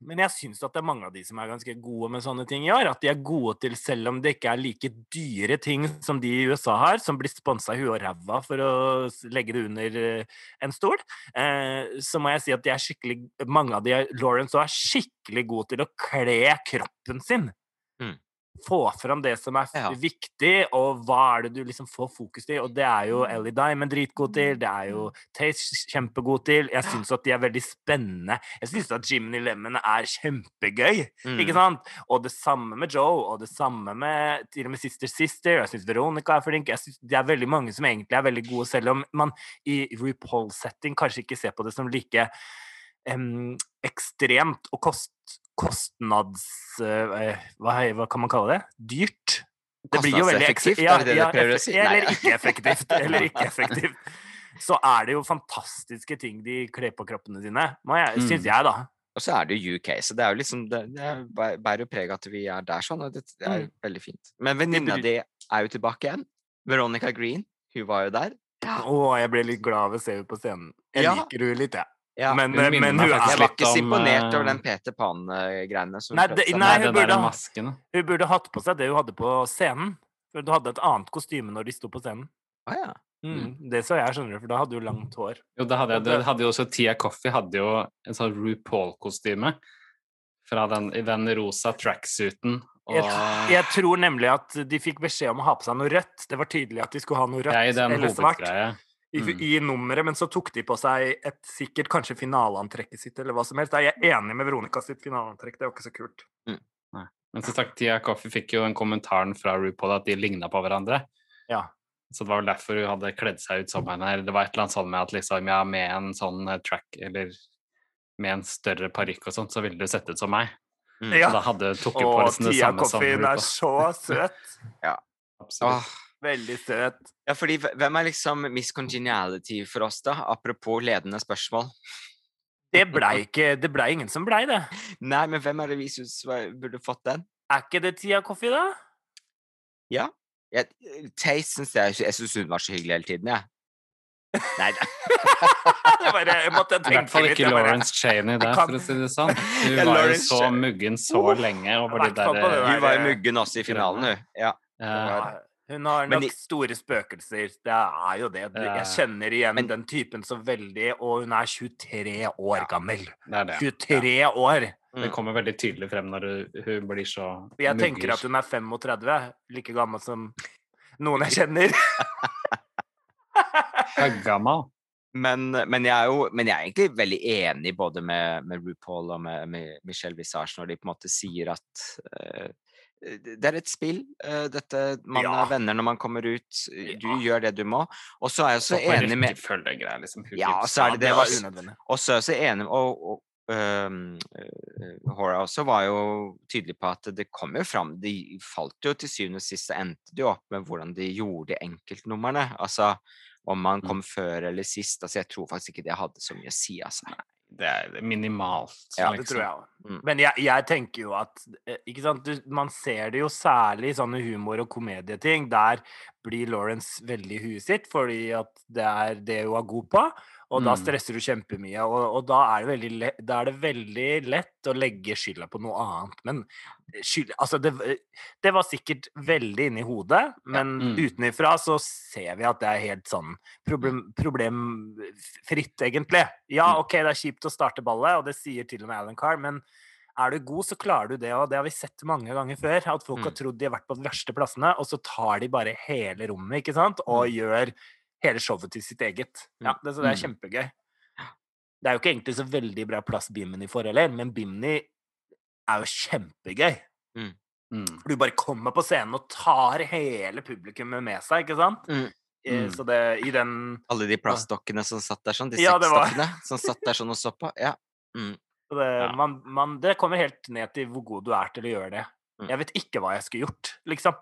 men jeg syns at det er mange av de som er ganske gode med sånne ting i år. At de er gode til, selv om det ikke er like dyre ting som de i USA har, som blir sponsa i huet og ræva for å legge det under eh, en stol, eh, så må jeg si at de er skikkelig Mange av de Lawrence òg, er skikkelig gode til å kle kroppen sin. Mm. Få fram det som er Ja. viktig, og hva er det du liksom får fokus til. Og det er jo Ellie Diamond dritgod til, det er jo Taste kjempegod til. Jeg syns at de er veldig spennende. Jeg syns at Jimmy Lemon er kjempegøy. Ikke Mm. sant? Og det samme med Joe, og det samme med til og med Sister Sister. Jeg syns Veronica er flink. Jeg synes Det er veldig mange som egentlig er veldig gode, selv om man i RuPaul-setting kanskje ikke ser på det som like um, ekstremt og kost, kostnads... eh, hva, hva kan man kalle det? Dyrt. Det blir jo veldig effektivt, ja, er det det ja, du prøver å si? Eller ikke effektivt. Eller ikke effektivt. Så er det jo fantastiske ting de kler på kroppene sine, Mm. syns jeg, da. Og så er det jo UK, så det er jo liksom Det, det er bærer preg at vi er der sånn, og det, er Mm. veldig fint. Men venninna di er jo tilbake igjen. Veronica Green, hun var jo der. Å, jeg ble litt glad ved å se henne på scenen. Jeg Ja. liker henne litt, jeg. Ja. Men, hun eh, men hun faktisk Jeg er var ikke så imponert over eh, den Peter Pan-greiene. Nei, det- nei, hun burde der. Hun burde hatt på seg det hun hadde på scenen. For du hadde et annet kostyme når de sto på scenen. Ah, ja. Mm. Det så jeg, skjønner du, for da hadde hun langt hår. Jo, det hadde, jeg- det hadde jo også Tia Coffee hadde jo en sånn RuPaul-kostyme fra den, i den rosa tracksuiten. Og Jeg, jeg tror nemlig at de fikk beskjed om å ha på seg noe rødt. Det var tydelig at de skulle ha noe rødt ja, i den eller svart hovedgreia. I, Mm. i nummeret, men så tok de på seg et sikkert kanskje finaleantrekket sitt, eller hva som helst. Jeg er enig med Veronica sitt finaleantrekk, det var ikke så kult. Men som sagt, Tia Coffee fikk jo den kommentaren fra RuPaul at de ligna på hverandre. Ja. Så det var vel derfor hun hadde kledd seg ut som henne. eller Det var et eller annet sånn med at liksom, ja, med en sånn eh, track, eller med en større parykk og sånt, så ville du sett ut som meg. Mm. Ja. Så da hadde tok jo på det liksom det Tia samme som Coffin er så søt. ja. Absolutt. Åh. Veldig søt. Ja, fordi hvem er liksom Miss Congeniality for oss, da? Apropos ledende spørsmål. Det blei ikke Det blei ingen som blei det. Nei, men hvem er det vi syns burde fått den? Er ikke det Tia Coffee, da? Jeg, Taste syns jeg Jeg syns hun var så hyggelig hele tiden, jeg. Nei da. Jeg bare jeg måtte I tenke hvert fall ikke litt, Lawrence Cheney der, for å si det sånn. Hun Ja, var jo så muggen så lenge Og i de der det eh, der. Hun var jo eh, muggen også i finalen, hun. Ja. Uh, Ja, Hun har nok de, store spøkelser. Det er jo det. Jeg kjenner igjen Men- den typen så veldig, og hun er 23 år Ja. gammel. Det er det. 23 år! Det Mm. kommer veldig tydelig frem når hun- blir så Jeg tenker at hun er 35, like gammel som noen jeg kjenner. Høggammal. Men, men, jeg er jo, men jeg er egentlig veldig enig både med, med RuPaul og med, med Michelle Visage når de på en måte sier at eh, det er et spill. eh, Dette, man Ja. er venner når man kommer ut. eh, Du Ja. gjør det du må. Og så er jeg også Så enig med og liksom. Ja, gives så er det det var unødvendig. Og så er jeg også enig og, og øh, Hora også var jo tydelig på at det kom jo fram De falt jo til syvende og sist, så endte jo opp med hvordan de gjorde enkeltnumrene. Altså om man Mm. kom før eller sist. Altså jeg tror faktisk ikke det hadde så mye å si, altså. Det er minimalt. Ja, Det tror jeg òg. Mm. Men jeg, jeg tenker jo at eh, ikke sant? Du, Man ser det jo særlig i sånne humor- og komedieting. Der blir Lawrence veldig i huet sitt fordi at det er det hun er god på. Og da Mm. stresser du kjempemye. Og, og da, er det da er det veldig lett å legge skylda på noe annet. Men skyld, altså det, det var sikkert veldig inni hodet, men Mm. utenifra så ser vi at det er helt sånn problem, problemfritt, egentlig. Ja, Mm. OK, det er kjipt å starte ballet, og det sier til og med Alan Carr, men er du god, så klarer du det, og det har vi sett mange ganger før. At folk har Mm. trodd de har vært på de verste plassene, og så tar de bare hele rommet, ikke sant, og gjør hele showet til sitt eget. Ja, det, så det er kjempegøy. Det er jo ikke egentlig så veldig bra plass Bimini får heller, men Bimini er jo kjempegøy. Mm. For du bare kommer på scenen og tar hele publikummet med seg, ikke sant? Mm. Eh, Mm. Så det i den Alle de plastdokkene som satt der sånn, de Ja, seks det var- dokkene som satt der sånn og så på. Ja. Mm. så det, Ja. man, man, det kommer helt ned til hvor god du er til å gjøre det. Mm. Jeg vet ikke hva jeg skulle gjort, liksom.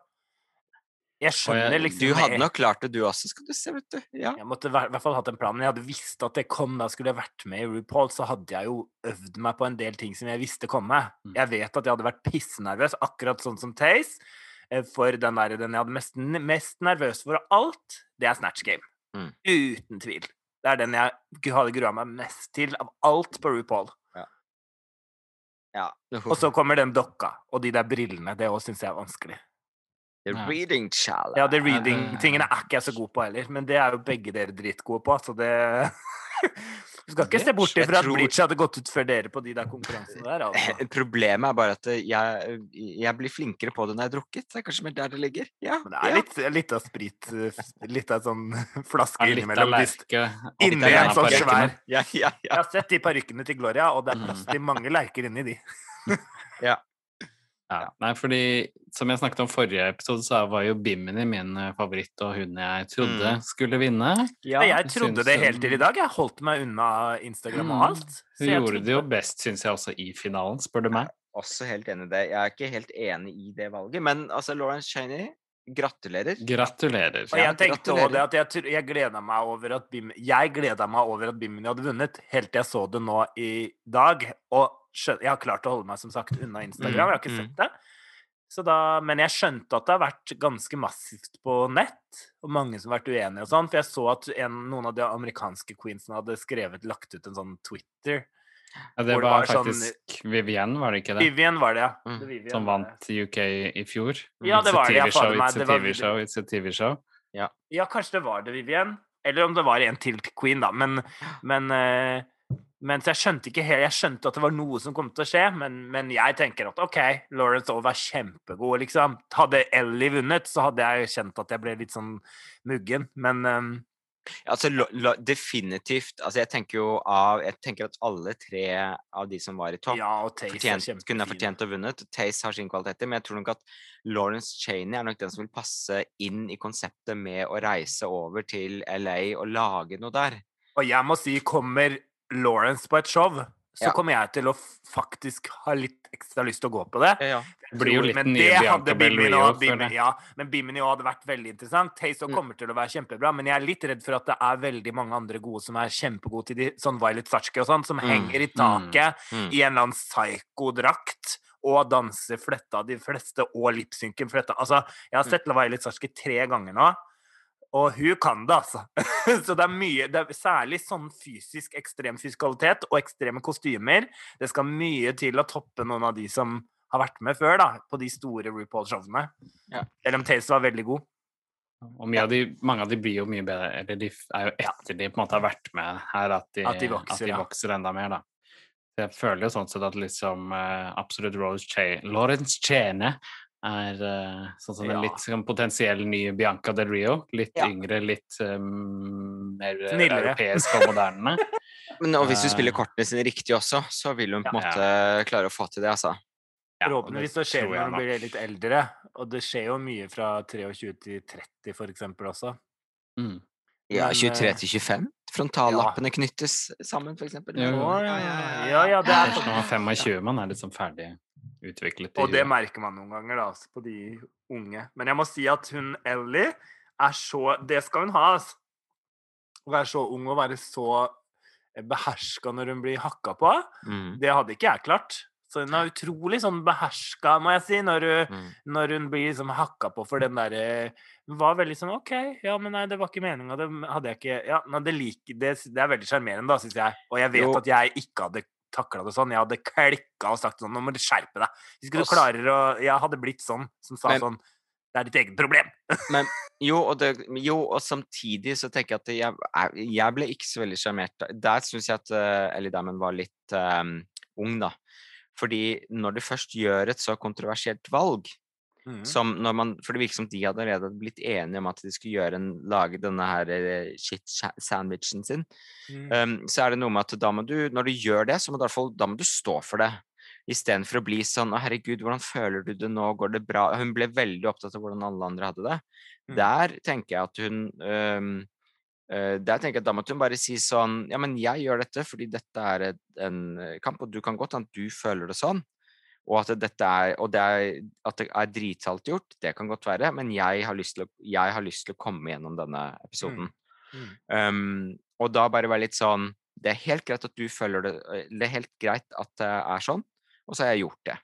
Jeg skjønner jeg- liksom Du hadde jeg- nok klart det, du også, skal du se, vet du. Ja. Jeg måtte i hvert fall hatt en plan. Jeg hadde visst at det kom. Da skulle jeg vært med i RuPaul, så hadde jeg jo øvd meg på en del ting som jeg visste komme. Mm. Jeg vet at jeg hadde vært pissenervøs, akkurat sånn som Taze. eh, For den der, den jeg hadde mest, mest nervøs for av alt, det er Snatch Game. Mm. Uten tvil. Det er den jeg hadde grua meg mest til av alt på RuPaul. ja. Og så kommer den dokka og de der brillene. Det òg syns jeg er vanskelig. The reading challenge. Ja, det reading-tingene er ikke jeg så god på heller, men det er jo begge dere dritgode på, så det Du skal ikke se bort ifra at tror- Bleach hadde gått ut før dere på de der konkurransene der, altså. Problemet er bare at jeg, jeg blir flinkere på det når jeg har drukket. Det er kanskje mer der det ligger. Ja, Men det er ja. litt, litt av sprit, eh, litt av sånn flaske ja, innimellom. Inni en sånn svær Ja, ja, Jeg har sett de parykkene til Gloria, og det er plass Mm. til mange lerker inni de. Ja. Nei, fordi som jeg snakket om forrige episode, så var jo Bimini min eh, favoritt, og hun jeg trodde Mm. skulle vinne. ja. Jeg trodde det helt til i dag. Jeg holdt meg unna Instagram og Mm. alt. så Hun jeg gjorde det jo best, syns jeg, også i finalen, spør du meg. Også helt enig i det. Jeg er ikke helt enig i det valget, men altså, Lawrence Cheney, gratulerer. Gratulerer. Og jeg tenkte også det at jeg, jeg gleda meg over at Bim Jeg gleda meg over at Bimini hadde vunnet, helt til jeg så det nå i dag. Og skjøn, jeg har klart å holde meg som sagt unna Instagram, jeg har ikke mm. sett det. Så da, men jeg skjønte at det har vært ganske massivt på nett, og mange som har vært uenige og sånn. For jeg så at en, noen av de amerikanske queensene hadde skrevet, lagt ut en sånn Twitter. Ja, det hvor det var faktisk sånn- faktisk Vivienne, var det ikke det? Vivian var det, ja. Mm. Det Vivian, Som vant UK i fjor. Ja, det var det, ja, show, fader meg, It's a det var TV show, it's a TV show. Ja, kanskje det var det, Vivian. Eller om det var en til queen, da. Men, men, eh, men så jeg skjønte ikke helt Jeg skjønte at det var noe som kom til å skje, men, men jeg tenker at OK, Lawrence Ove er kjempegod, liksom. Hadde Ellie vunnet, så hadde jeg kjent at jeg ble litt sånn muggen. Men um... Altså, lo, lo, definitivt. Altså, jeg tenker jo av Jeg tenker at alle tre av de som var i topp, ja, og fortjent, kunne ha fortjent å vunnet. Taze har sin kvaliteter, men jeg tror nok at Lawrence Cheney er nok den som vil passe inn i konseptet med å reise over til LA og lage noe der. Og jeg må si, kommer Lawrence på et show, så Ja. kommer jeg til å faktisk ha litt ekstra lyst til å gå på det. Ja, Det blir jo litt men det hadde Bimini jeg. Ja, men Bimini også hadde vært veldig interessant. Taste Mm. kommer til å være kjempebra, men jeg er litt redd for at det er veldig mange andre gode som er kjempegode til de, sånn Violet Sachke og sånn, som Mm, henger i taket mm. i en eller annen psyko-drakt og danser fletta de fleste, og lipsynken fletta. Altså, jeg har Mm. sett Violet Sachke tre ganger nå. Og hun kan det, altså. Så det er mye det er Særlig sånn fysisk ekstrem fysikalitet og ekstreme kostymer. Det skal mye til å toppe noen av de som har vært med før, da, på de store RuPaul-showene. Ja. Taze var veldig god. Og av de, mange av de blir jo mye bedre, eller de er jo etter de på en måte har vært med her, at de, At de vokser, ja. vokser enda mer, da. Jeg føler jo sånn sett at liksom uh, absolutt Rose Che- Lawrence Chene er eh, sånn som en litt sånn potensiell ny Bianca Del Rio. Litt Ja. yngre, litt um, mer eh, Snillere. europeisk og moderne. Men og hvis du spiller kortene sine riktig også, så vil hun på en Ja. måte klare å få til det, altså. Forhåpentligvis så skjer det når hun blir litt eldre. Og det skjer jo mye fra 23 til 30, for eksempel, også. Mm. Ja, 23 eh, til 25. Frontallappene knyttes sammen, for eksempel. Ja, ja, ja, ja, ja, ja, det er sånn. når man er 25, man er liksom ferdig utviklet. i Og det merker man noen ganger da, altså, på de unge. Men jeg må si at hun Ellie er så Det skal hun ha, altså. Å være så ung og være så beherska når hun blir hakka på, Mm, det hadde ikke jeg klart. Så hun er utrolig sånn beherska, må jeg si, når hun, mm. når hun blir liksom hakka på for den derre Hun var veldig sånn OK, ja, men nei, det var ikke meninga, det hadde jeg ikke Ja, nei, det, liker, det, det er veldig sjarmerende, da, syns jeg. Og jeg vet Jo. at jeg ikke hadde takla det sånn. Jeg hadde klikka og sagt sånn Nå må du skjerpe deg. Hvis ikke du klarer å Jeg hadde blitt sånn, som sa Men- sånn Det er ditt eget problem. Men jo og, det, jo, og samtidig så tenker jeg at jeg, jeg- ble ikke så veldig sjarmert. Der syns jeg at uh, Ellie Diamond var litt um, ung, da. Fordi når du først gjør et så kontroversielt valg, Mm. som når man, for det virker som de hadde allerede blitt enige om at de skulle gjøre en, lage denne her eh, shit-sandwichen sin, Mm. um, så er det noe med at da må du, når du gjør det, så må du fall, da må du stå for det. Istedenfor å bli sånn 'Å, herregud, hvordan føler du det nå? Går det bra?' Hun ble veldig opptatt av hvordan alle andre hadde det. Mm. Der tenker jeg at hun um, Der tenker jeg at da måtte hun bare si sånn Ja, men jeg gjør dette fordi dette er en kamp, og du kan godt hende du føler det sånn. Og at dette er Og det er, at det er dritsalt gjort, det kan godt være, men jeg har lyst til å, jeg har lyst til å komme gjennom denne episoden. Mm. Um, og da bare være litt sånn Det er helt greit at du føler det øh, Det er helt greit at det er sånn, og så har jeg gjort det.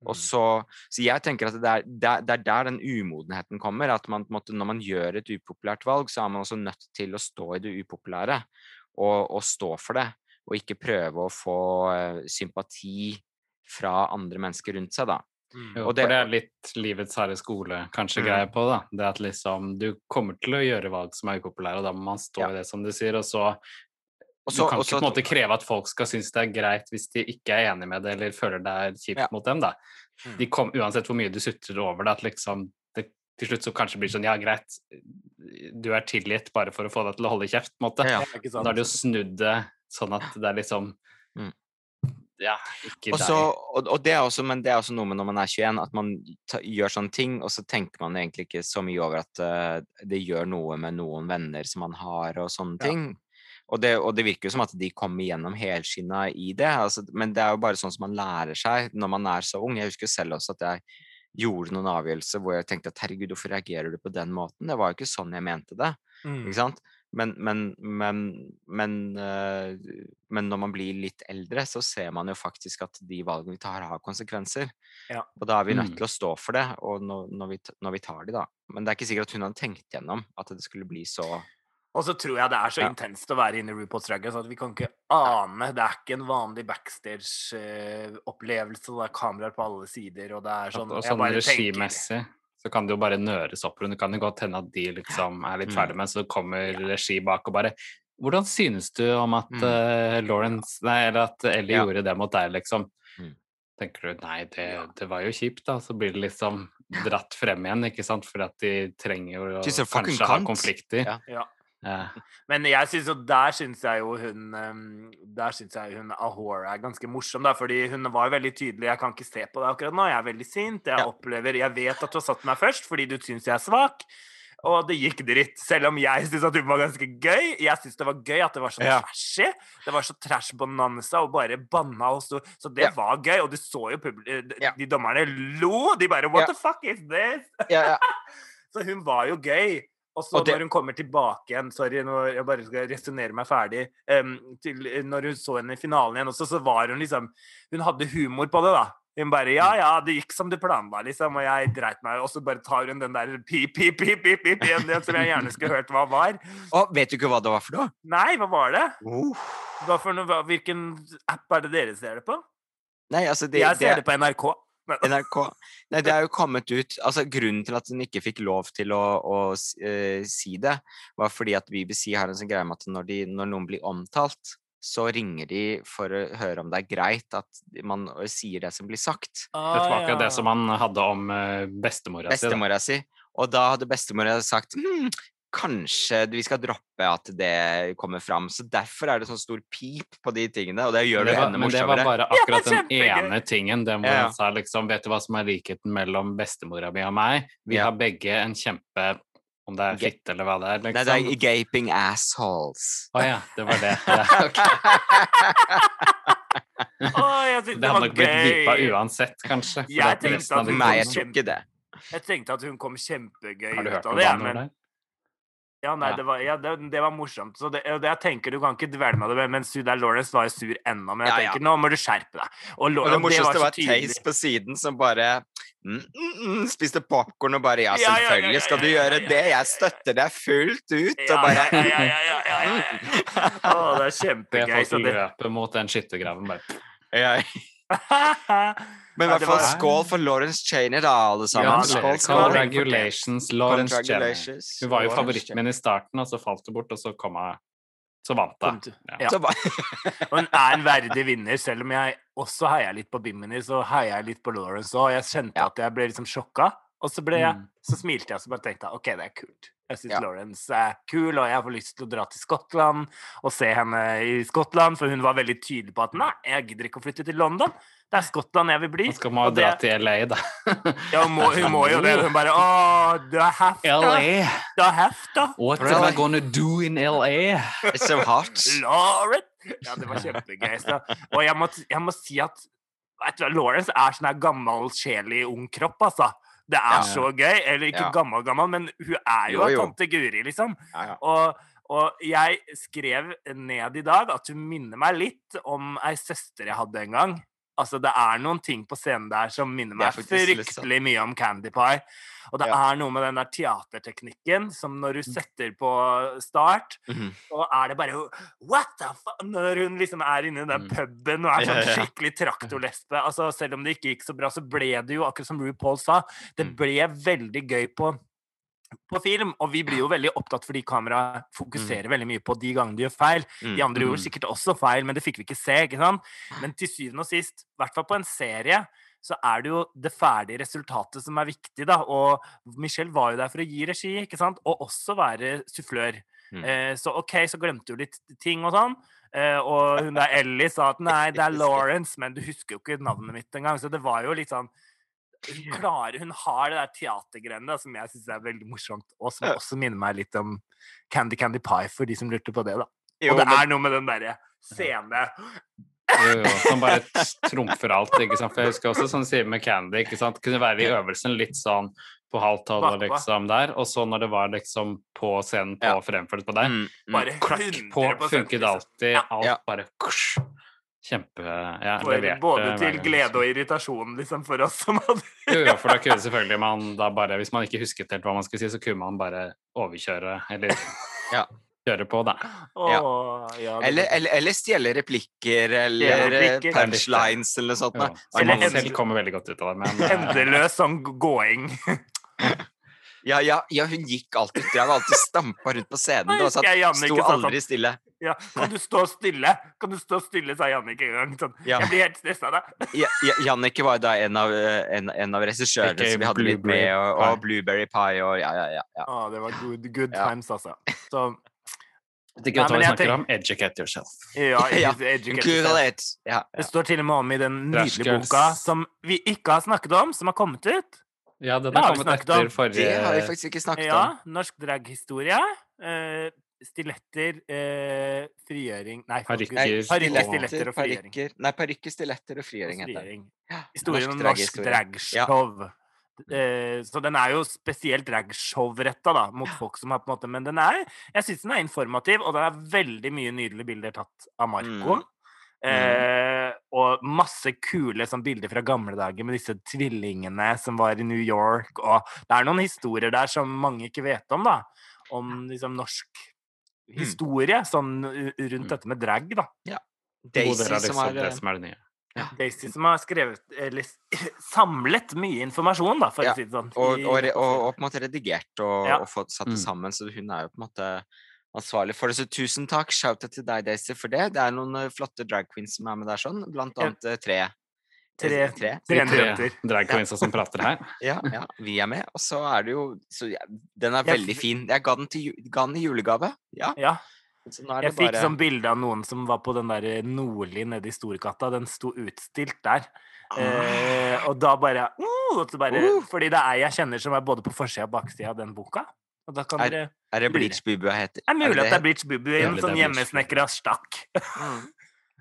Og Mm. så, så jeg tenker at det er, det, er, er der den umodenheten kommer. At man, måte, når man gjør et upopulært valg, så er man også nødt til å stå i det upopulære. Og, og stå for det. Og ikke prøve å få eh, sympati fra andre mennesker rundt seg, da. Mm. Jo, Og det- for det er litt livets harde skole kanskje Mm. greie på, da. Det at liksom du kommer til å gjøre valg som er upopulære, og da må man stå Ja. i det, som du sier. Og så Og Du kan også, ikke på en måte kreve at folk skal synes det er greit hvis de ikke er enig med det eller føler det er kjipt Ja. mot dem, da. Mm. De kom, uansett hvor mye du sutrer over det, at liksom det til slutt så kanskje blir sånn Ja, greit, du er tilgitt bare for å få deg til å holde kjeft, på en måte. Ja, Ja. Da har de jo snudd det sånn at det er liksom Mm. Ja, ikke Og deg. og, og det er også, men det er også noe med når man er 21, at man ta, gjør sånne ting, og så tenker man egentlig ikke så mye over at uh, det gjør noe med noen venner som man har, og sånne Ja. ting. Og det, og det virker jo som at de kommer gjennom helskinna i det, altså, men det er jo bare sånn som man lærer seg når man er så ung. Jeg husker selv også at jeg gjorde noen avgjørelser hvor jeg tenkte at herregud, hvorfor reagerer du på den måten? Det var jo ikke sånn jeg mente det. Mm. Ikke sant? Men, men, men, men, øh, men når man blir litt eldre, så ser man jo faktisk at de valgene vi tar, har konsekvenser. Ja. Og da er vi nødt Mm. til å stå for det, og når, når, vi, når vi tar de, da. Men det er ikke sikkert at hun hadde tenkt gjennom at det skulle bli så Og så tror jeg det er så Ja. intenst å være inne i RuPaul's Drag Race at vi kan ikke ane Det er ikke en vanlig backstage-opplevelse. det er kameraer på alle sider, og det er sånn og sånn regimessig så kan det jo bare nøres opp. rundt. Det kan jo godt hende at de liksom er litt Mm. ferdig med, så kommer regi bak og bare Hvordan synes du om at Mm. eh, Lawrence Nei, eller at Ellie Ja. gjorde det mot deg, liksom? Mm. Tenker du nei, det, det var jo kjipt, da. Så blir det liksom dratt frem igjen, ikke sant? For at de trenger jo å kanskje ha konflikter. Ja. Men jeg synes jo, der syns jeg jo hun ehm, Der syns jeg hun Ahora er ganske morsom, da, fordi hun var veldig tydelig. Jeg kan ikke se på deg akkurat nå, jeg er veldig sint. Jeg opplever Jeg vet at du har satt meg først fordi du syns jeg er svak. Og det gikk dritt. Selv om jeg syns at hun var ganske gøy. Jeg syns det var gøy at det var så Ja. trashy. Det var så trash bonanza og bare banna og sto Så det Ja. var gøy. Og du så jo publi- eh, de, Ja. de dommerne lo. De bare What the fuck is this? Ja, ja. Så hun var jo gøy. Og så Og det- når hun kommer tilbake igjen Sorry, nå jeg bare skal resonnere meg ferdig. Um, til, når hun så henne i finalen igjen også, så var hun liksom Hun hadde humor på det, da. Hun bare Ja, ja, det gikk som du planla, liksom. Og jeg dreit meg. Og så bare tar hun den der pip, pip, pip, pip, pip igjen, som jeg gjerne skulle hørt hva var. Og vet du ikke hva det var for noe? Nei, hva var det? Uh. Hva for noe, hvilken app er det dere ser det på? Nei, altså det, jeg ser det på NRK. NRK Nei, det er jo kommet ut Altså, grunnen til at hun ikke fikk lov til å, å eh, si det, var fordi at BBC har en sånn greie med at når, de, når noen blir omtalt, så ringer de for å høre om det er greit at man eh, sier det som blir sagt. det var akkurat det som han hadde om eh, bestemora. Bestemora si. Og da hadde bestemora sagt hm, kanskje vi skal droppe at det kommer fram. Så derfor er det sånn stor pip på de tingene, og det gjør det Det var, morsommere. men det var bare Ja, akkurat den ene tingen. Den hvor Ja, han sa liksom Vet du hva som er likheten mellom bestemora mi og meg? Vi Ja. har begge en kjempe Om det er fitte eller hva det er, Nei, liksom. det er gaping assholes. Å ja, det var det. Ja, okay. oh, jeg Det det hadde nok blitt vippa uansett, kanskje. Jeg tenkte at Nei, jeg det. Jeg tenkte at hun kom kjempegøy Har du hørt noe om det. men? Ja, nei, Ja. det, var, ja, det, det var morsomt. Så det, det, jeg tenker Du kan ikke dvele med det, men Sudar Lawrence var jo sur ennå. Men jeg Ja, ja. tenker, nå må du skjerpe deg. Og, Og det og morsomste var, var. Taze på siden som bare mm, mm, mm, spiste popkorn og bare Ja, selvfølgelig skal du gjøre det. Jeg støtter deg fullt ut. Ja, Og bare ja, ja, ja, ja, ja, ja, ja. Å, det er Det kjempegøy. Så folk det løper mot den skyttergraven bare Ja. Men i hvert fall skål for Lawrence Cheney, da, alle sammen. Ja, skål, for skål. Lawrence Cheney. Hun var jo favoritten min i starten, og så falt hun bort, og så kom hun Så vant hun. Ja. ja. Og hun er en verdig vinner, selv om jeg også heier litt på Bimini, så heier jeg litt på Lawrence òg. Jeg kjente Ja. at jeg ble liksom sjokka, og så, ble jeg, Mm. så smilte jeg og så bare tenkte jeg, OK, det er kult. Jeg syns Ja. Lawrence er kul, og jeg får lyst til å dra til Skottland og se henne i Skottland, for hun var veldig tydelig på at nei, jeg gidder ikke å flytte til London. Det er Skottland jeg vil bli. Nå skal man jo dra til LA, da. Ja, hun må, hun må jo det. Hun bare Å, du er hefta. LA! Du er hefta. What Really? am I gonna do in LA? It's so hot. Lauren! Ja, det var kjempegøy. Så. Og jeg må, jeg må si at vet du, Lawrence er sånn gammel sjel i ung kropp, altså. Det er Ja. så gøy. Eller ikke Ja. gammel, gammel, men hun er jo, Jo, tante Guri, liksom. Ja. Og, og jeg skrev ned i dag at hun minner meg litt om ei søster jeg hadde en gang. Altså, det er noen ting på scenen der som minner er meg fryktelig fryktelig mye om Candy Pie. Og det Ja. er noe med den der teaterteknikken som når du setter på start, Mhm. og er det bare What the fuck? Når hun liksom er inne i den Mm. puben og er sånn skikkelig traktorlesbe. Altså, selv om det ikke gikk så bra, så ble det jo, akkurat som RuPaul sa, det Mm. ble veldig gøy på på film, og vi blir jo veldig opptatt fordi kameraet fokuserer veldig mye på de gangene de gjør feil. Mm, De andre mm. gjorde sikkert også feil, men det fikk vi ikke se. ikke sant? Men til syvende og sist, i hvert fall på en serie, så er det jo det ferdige resultatet som er viktig. da, Og Michelle var jo der for å gi regi, ikke sant? og også være sufflør. Mm. Eh, så OK, så glemte hun litt ting og sånn. Eh, og hun der Ellie sa at nei, det er Lawrence, men du husker jo ikke navnet mitt engang. Så det var jo litt sånn Hun klarer, hun har det der teatergreiene som jeg syns er veldig morsomt, og som også minner meg litt om Candy Candy Pie, for de som lurte på det. da. Jo, og det men- er noe med den derre scene Jo, jo, som bare trumfer alt. ikke sant? For jeg husker også, sånn sier med Candy, ikke sant? kunne være i øvelsen litt sånn på halv tolv og liksom der, og så når det var liksom på scenen på Ja. fremført på deg, Mm, mm. Klakk på, funket liksom. alltid, Ja. alt Ja. bare kusj. Kjempe Ja, leverte både til glede og irritasjon, liksom, for oss som hadde Jo, jo, for da kunne selvfølgelig man da bare Hvis man ikke husket helt hva man skulle si, så kunne man bare overkjøre, eller Ja. kjøre på, da. Åh, ja, det Eller, var- eller, eller stjele replikker eller replikker. eh, punchlines eller noe sånt. Jo. da. Så Eller man endel... selv kommer veldig godt ut av det, men eh, Endeløs sånn gåing. Ja, ja, ja, hun gikk alltid jeg Hun alltid stampa rundt på scenen. Det var sånn, sto sånn, aldri stille. Ja, kan du stå stille? Kan du stå stille, sa Jannicke en gang. Sånn. Ja. Jeg blir helt stressa av deg. Ja, ja, Jannicke var jo da en av, eh, en, en av regissørene som vi hadde litt med, og, Blueberry og Blueberry Pie og ja, ja, ja. ja. Å, det var good, good Ja. times, altså. Så det Nei, vi jeg snakker om. Educate yourself. ja, Ja, educate yourself. Ja, Det står til og med om i den nydelige boka som vi ikke har snakket om, som har kommet ut. Ja, den har kommet etter forrige Det har vi faktisk ikke snakket Ja, om. norsk draghistorie. Eh, stiletter, eh, frigjøring Nei, Parykker. Stiletter, og frigjøring. Nei, parykker, stiletter og Og frigjøring heter det. Historien om norsk dragshow. Eh, så den er jo spesielt dragshow-retta da, mot folk som har på en måte Men den er, jeg syns den er informativ, og det er veldig mye nydelige bilder tatt av Marco. Mm. Eh, og masse kule sånn, bilder fra gamle dager med disse tvillingene som var i New York. Og det er noen historier der som mange ikke vet om, da. Om liksom norsk historie sånn rundt Mm. dette med drag, da. Daisy Hoder er som er det eh, som er det nye. Daisy som har skrevet eller samlet mye informasjon, da, for Ja, å si det sånn. og, og, og, og på en måte redigert og, Ja. og fått satt det Mm. sammen, så hun er jo på en måte ansvarlig for det. Så tusen takk, shout-out til deg, Daisy, for det. Det er noen eh, flotte drag queens som er med der, sånn. Blant annet eh, tre. Tre, Tre. tre tre jenter. ja. som prater her. Ja, ja, vi er med. Og så er det jo så, ja, Den er veldig fin. Jeg ga den, til, ga den i julegave. Ja. Ja. Så nå er Jeg det fikk bare sånn bilde av noen som var på den der Nordli nede i Storgata. Den sto utstilt der. Eh, og da bare, uh, og bare Uh. Fordi det er jeg kjenner som er både på forsida og baksida av den boka. Og da kan Er- dere Er det. Bleach Bubua heter? Det er det at det er? Bleach Bubu i en sånn det er hjemmesnekra stakk. Mm.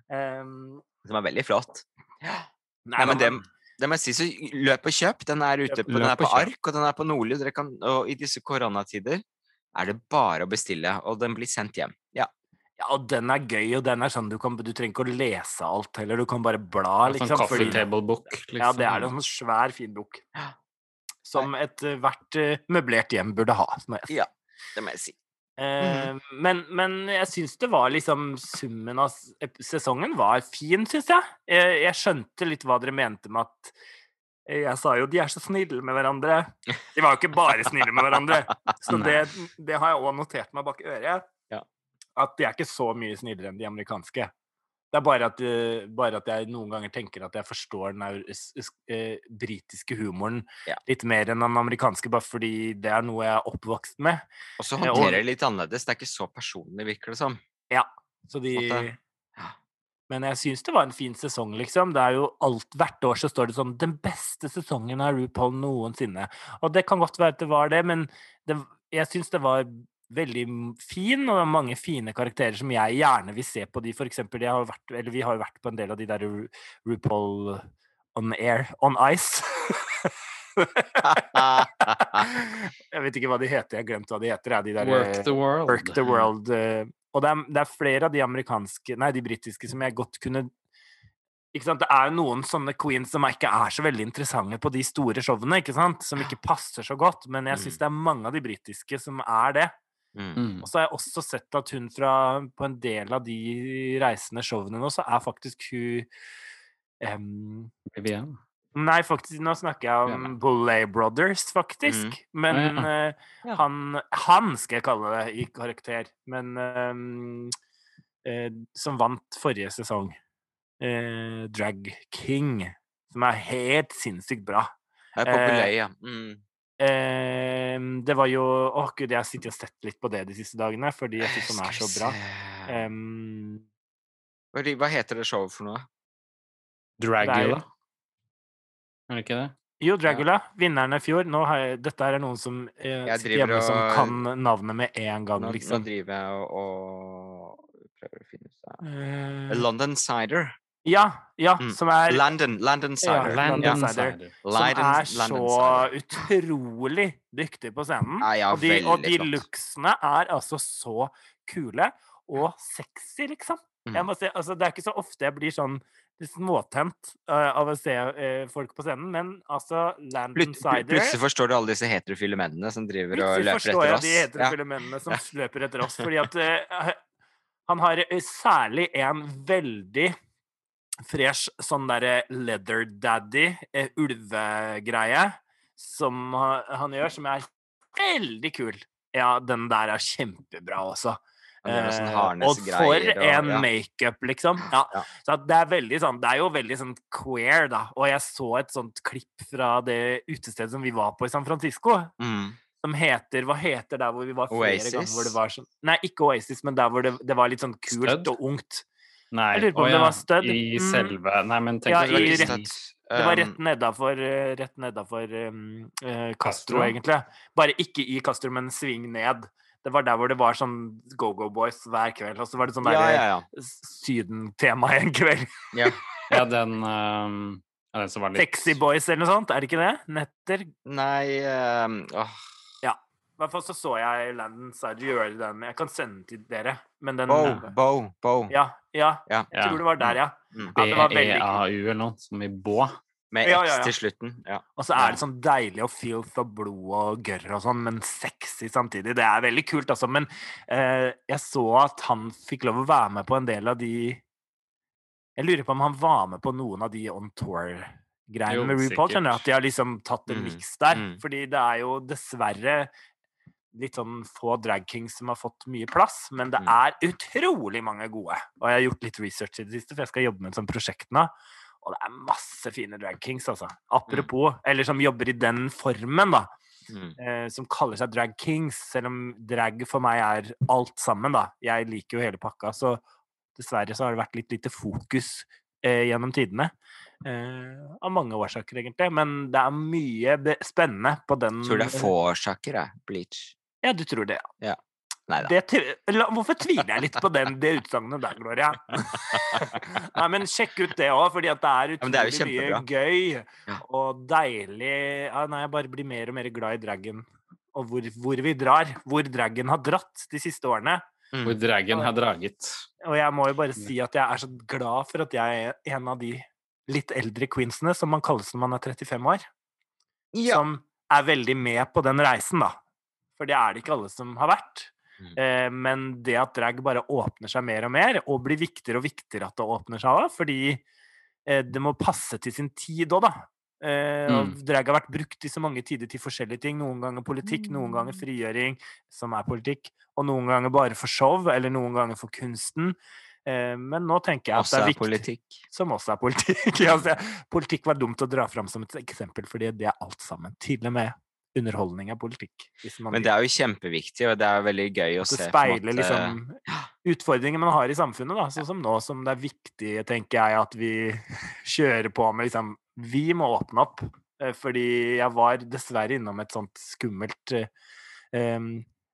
Um, Som er veldig flott. nei, Nei, men det, det må jeg si, så løp og kjøp. Den er ute på, den er på ark, og den er på Nordli. Og i disse koronatider er det bare å bestille, og den blir sendt hjem. Ja. Ja, og den er gøy, og den er sånn du, kan, du trenger ikke å lese alt heller, du kan bare bla, Sånn liksom. coffee table book. Liksom. Ja, det er en sånn svær, fin bok. Som ethvert uh, møblert hjem burde ha. Som jeg ja, det må jeg si. Eh, men, men jeg syns det var liksom Summen av sesongen var fin, syns jeg. jeg. Jeg skjønte litt hva dere mente med at eh, Jeg sa jo de er så snille med hverandre. De var jo ikke bare snille med hverandre. Så det, det har jeg òg notert meg bak øret. Ja. At de er ikke så mye snillere enn de amerikanske. Det er bare at, eh, bare at jeg noen ganger tenker at jeg forstår den eh, britiske humoren Ja. litt mer enn den amerikanske, bare fordi det er noe jeg er oppvokst med. Og så håndterer jeg det litt annerledes. Det er ikke så personlig, virker det som. Så de. Ja. Men jeg syns det var en fin sesong, liksom. Det er jo alt Hvert år så står det sånn 'Den beste sesongen av RuPaul noensinne'. Og det kan godt være at det var det, men det, jeg syns det var veldig fin, og det er mange fine karakterer som jeg gjerne vil se på de, for eksempel. Jeg har vært, eller vi har jo vært på en del av de der Ru, RuPaul on air, on ice. jeg vet ikke hva de heter, jeg har glemt hva de heter. De der, Work the world. Work the World. eh, Og det er, det er flere av de amerikanske, nei, de britiske som jeg godt kunne ikke sant? Det er jo noen sånne queens som ikke er så veldig interessante på de store showene, ikke sant? som ikke passer så godt. Men jeg syns Mm. det er mange av de britiske som er det. Mm. Mm. Og så har jeg også sett at hun fra på en del av de reisende showene nå, så er faktisk hun um, Vivienne. Nei, faktisk, nå snakker jeg om Boulay Brothers, faktisk. Men Ja, eh, Ja. han, han skal jeg kalle det i karakter. Men um, eh, som vant forrige sesong. Eh, Drag King. Som er helt sinnssykt bra. Det er populært populær, ja. Mm. Ehm, det var jo Å, gud, jeg har sittet og sett litt på det de siste dagene, fordi jeg syns den er så bra. Ehm, Hva heter det showet for noe? Dragula. Er det ikke det? jo, Dragula. Vinneren i fjor. Nå har jeg, dette er noen som eh, Jeg og, som kan navnet med en gang, Nå, liksom. nå driver jeg og, og prøver å finne ut av uh, London Cider. Ja, ja, Mm. som er Landon, Landon Ja, Cider. Landon Cider. Cider. som er så utrolig dyktig på scenen. Ja, ja, og de, og de looksene er altså så kule og sexy, liksom. Jeg Mm. må si, altså, det er ikke så ofte jeg blir sånn litt småtent uh, av å se uh, folk på scenen, men altså Landon Sider plutselig forstår du alle disse heterofile mennene som driver og Plutselig forstår etter jeg oss. de Ja. heterofile mennene som løper etter oss. Fordi at uh, han har særlig en veldig fresh sånn derre leather daddy, eh, ulvegreie, som ha- han gjør, som er veldig kul. Ja, den der er kjempebra også. Sånn Eh, og for en ja. makeup, liksom. Ja. Ja. Så det er veldig sånn Det er jo veldig sånn queer, da. Og jeg så et sånt klipp fra det utestedet som vi var på i San Francisco Mm. som heter Hva heter der hvor vi var flere Oasis? ganger hvor det var sånn Nei, ikke Oasis, men der hvor det, det var litt sånn kult Stud? og ungt. Nei, Jeg lurer på om å det var stødd. I Mm. selve Nei, men tenk Ja, i rett- Det var Um, rett nedafor, eh, rett nedafor um, uh, Castro, Castro? egentlig. Bare ikke i Castro, men sving ned. Det var der hvor det var sånn Go-Go Boys hver kveld, og så var det sånn ja, der ja, ja. Sydentema en kveld. ja. Ja, den um, ja, den som var litt Sexy Boys eller noe sånt, er det ikke det? Netter? Nei um, åh, I hvert fall så så jeg Landon Sider gjøre den. Jeg kan sende den til dere, men den Bow, bow, bow. Ja, ja. Ja. Jeg tror det var der, ja. Mm. Ja. BEAU eller noe, som i Bå. Med Ja, X ja, ja. til slutten. Ja. Og så er det sånn deilig og filth og blod og gørr og sånn, men sexy samtidig. Det er veldig kult, altså. Men eh, jeg så at han fikk lov å være med på en del av de Jeg lurer på om han var med på noen av de on tour-greiene med RuPaul. Skjønner du? At de har liksom tatt en Mm, miks der. mm. Fordi det er jo dessverre litt sånn få drag kings som har fått mye plass, men det Mm. er utrolig mange gode. Og jeg har gjort litt research i det siste, for jeg skal jobbe med et sånt prosjekt nå. Og det er masse fine drag kings, altså. Apropos, eller som jobber i den formen, da. Mm. Eh, som kaller seg drag kings, selv om drag for meg er alt sammen, da. Jeg liker jo hele pakka, så dessverre så har det vært litt lite fokus eh, gjennom tidene. Eh, av mange årsaker, egentlig. Men det er mye spennende på den Tror det er få årsaker, jeg. Bleach. Ja, du tror det, ja. Nei da. Det, hvorfor tviler jeg litt på den, det utsagnet der, Gloria? Nei, men sjekk ut det òg, fordi det er er utrolig mye gøy og deilig ja, Nei, jeg bare blir mer og mer glad i dragen. Og hvor, hvor vi drar. Hvor dragen har dratt de siste årene. Hvor dragen har draget. Og jeg må jo bare si at jeg er så glad for at jeg er en av de litt eldre queensene, som man kalles når man er 35 år. Ja. Som er veldig med på den reisen, da. For det er det ikke alle som har vært. Mm. Eh, men det at drag bare åpner seg mer og mer, og blir viktigere og viktigere at det åpner seg òg, fordi eh, det må passe til sin tid òg, da. Eh, Mm. Drag har vært brukt i så mange tider til forskjellige ting. Noen ganger politikk, noen ganger Mm. frigjøring, som er politikk, og noen ganger bare for show, eller noen ganger for kunsten. Men nå tenker jeg at Også det er er viktig politikk. som også er politikk. Altså, politikk var dumt å dra fram som et eksempel, fordi det er alt sammen. Til og med underholdning er politikk. Men det er jo kjempeviktig, og det er veldig gøy å se det speiler liksom utfordringer man har i samfunnet, da. Sånn som nå, som det er viktig, tenker jeg, at vi kjører på med liksom Vi må åpne opp. eh, Fordi jeg var dessverre innom et sånt skummelt eh,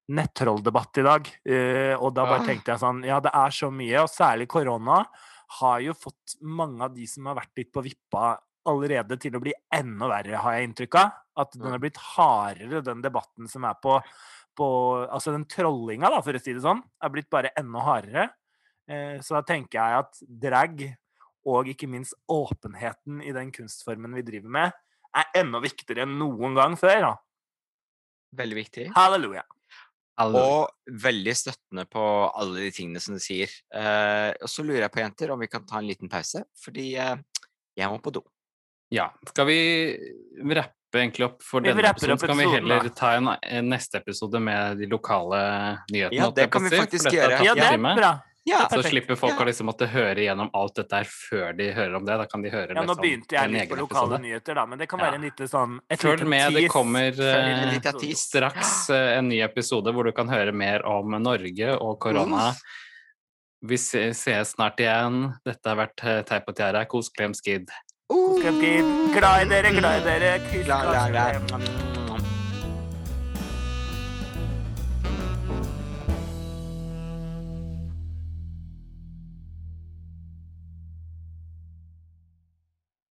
nettrolldebatt i dag. eh, Og da bare Ah. tenkte jeg sånn Ja, det er så mye, og særlig korona har jo fått mange av de som har vært litt på vippa allerede til å bli enda verre, har jeg inntrykk av. At den har blitt hardere, den debatten som er på, på Altså den trollinga, da, for å si det sånn, er blitt bare enda hardere. Eh, så da tenker jeg at drag, og ikke minst åpenheten i den kunstformen vi driver med, er enda viktigere enn noen gang før. Da. Veldig viktig. Halleluja. Alle- Og veldig støttende på alle de tingene som du sier. Eh, og så lurer jeg på, jenter, om vi kan ta en liten pause, fordi eh, jeg må på do. Ja. Skal vi rappe egentlig opp for Vi denne episoden? Så kan vi heller da. ta en, en neste episode med de lokale nyhetene. Ja, det kan vi faktisk gjøre. Ja, det er bra. Ja, Så perfekt. slipper folk Ja. å liksom måtte høre gjennom alt dette her før de hører om det. Da kan de høre Ja, nå liksom begynte jeg litt på lokale episode. nyheter, da, men det kan Ja. være en lite sånn Følg med, det kommer, eh, tease. Straks uh, en ny episode hvor du kan høre mer om Norge og korona. Mm. Vi ses snart igjen. Dette har vært eh, Teip og Tiara. Kos, klem, skid. Kos. Glad i dere, glad i dere. Kyss, glad, glad, klem.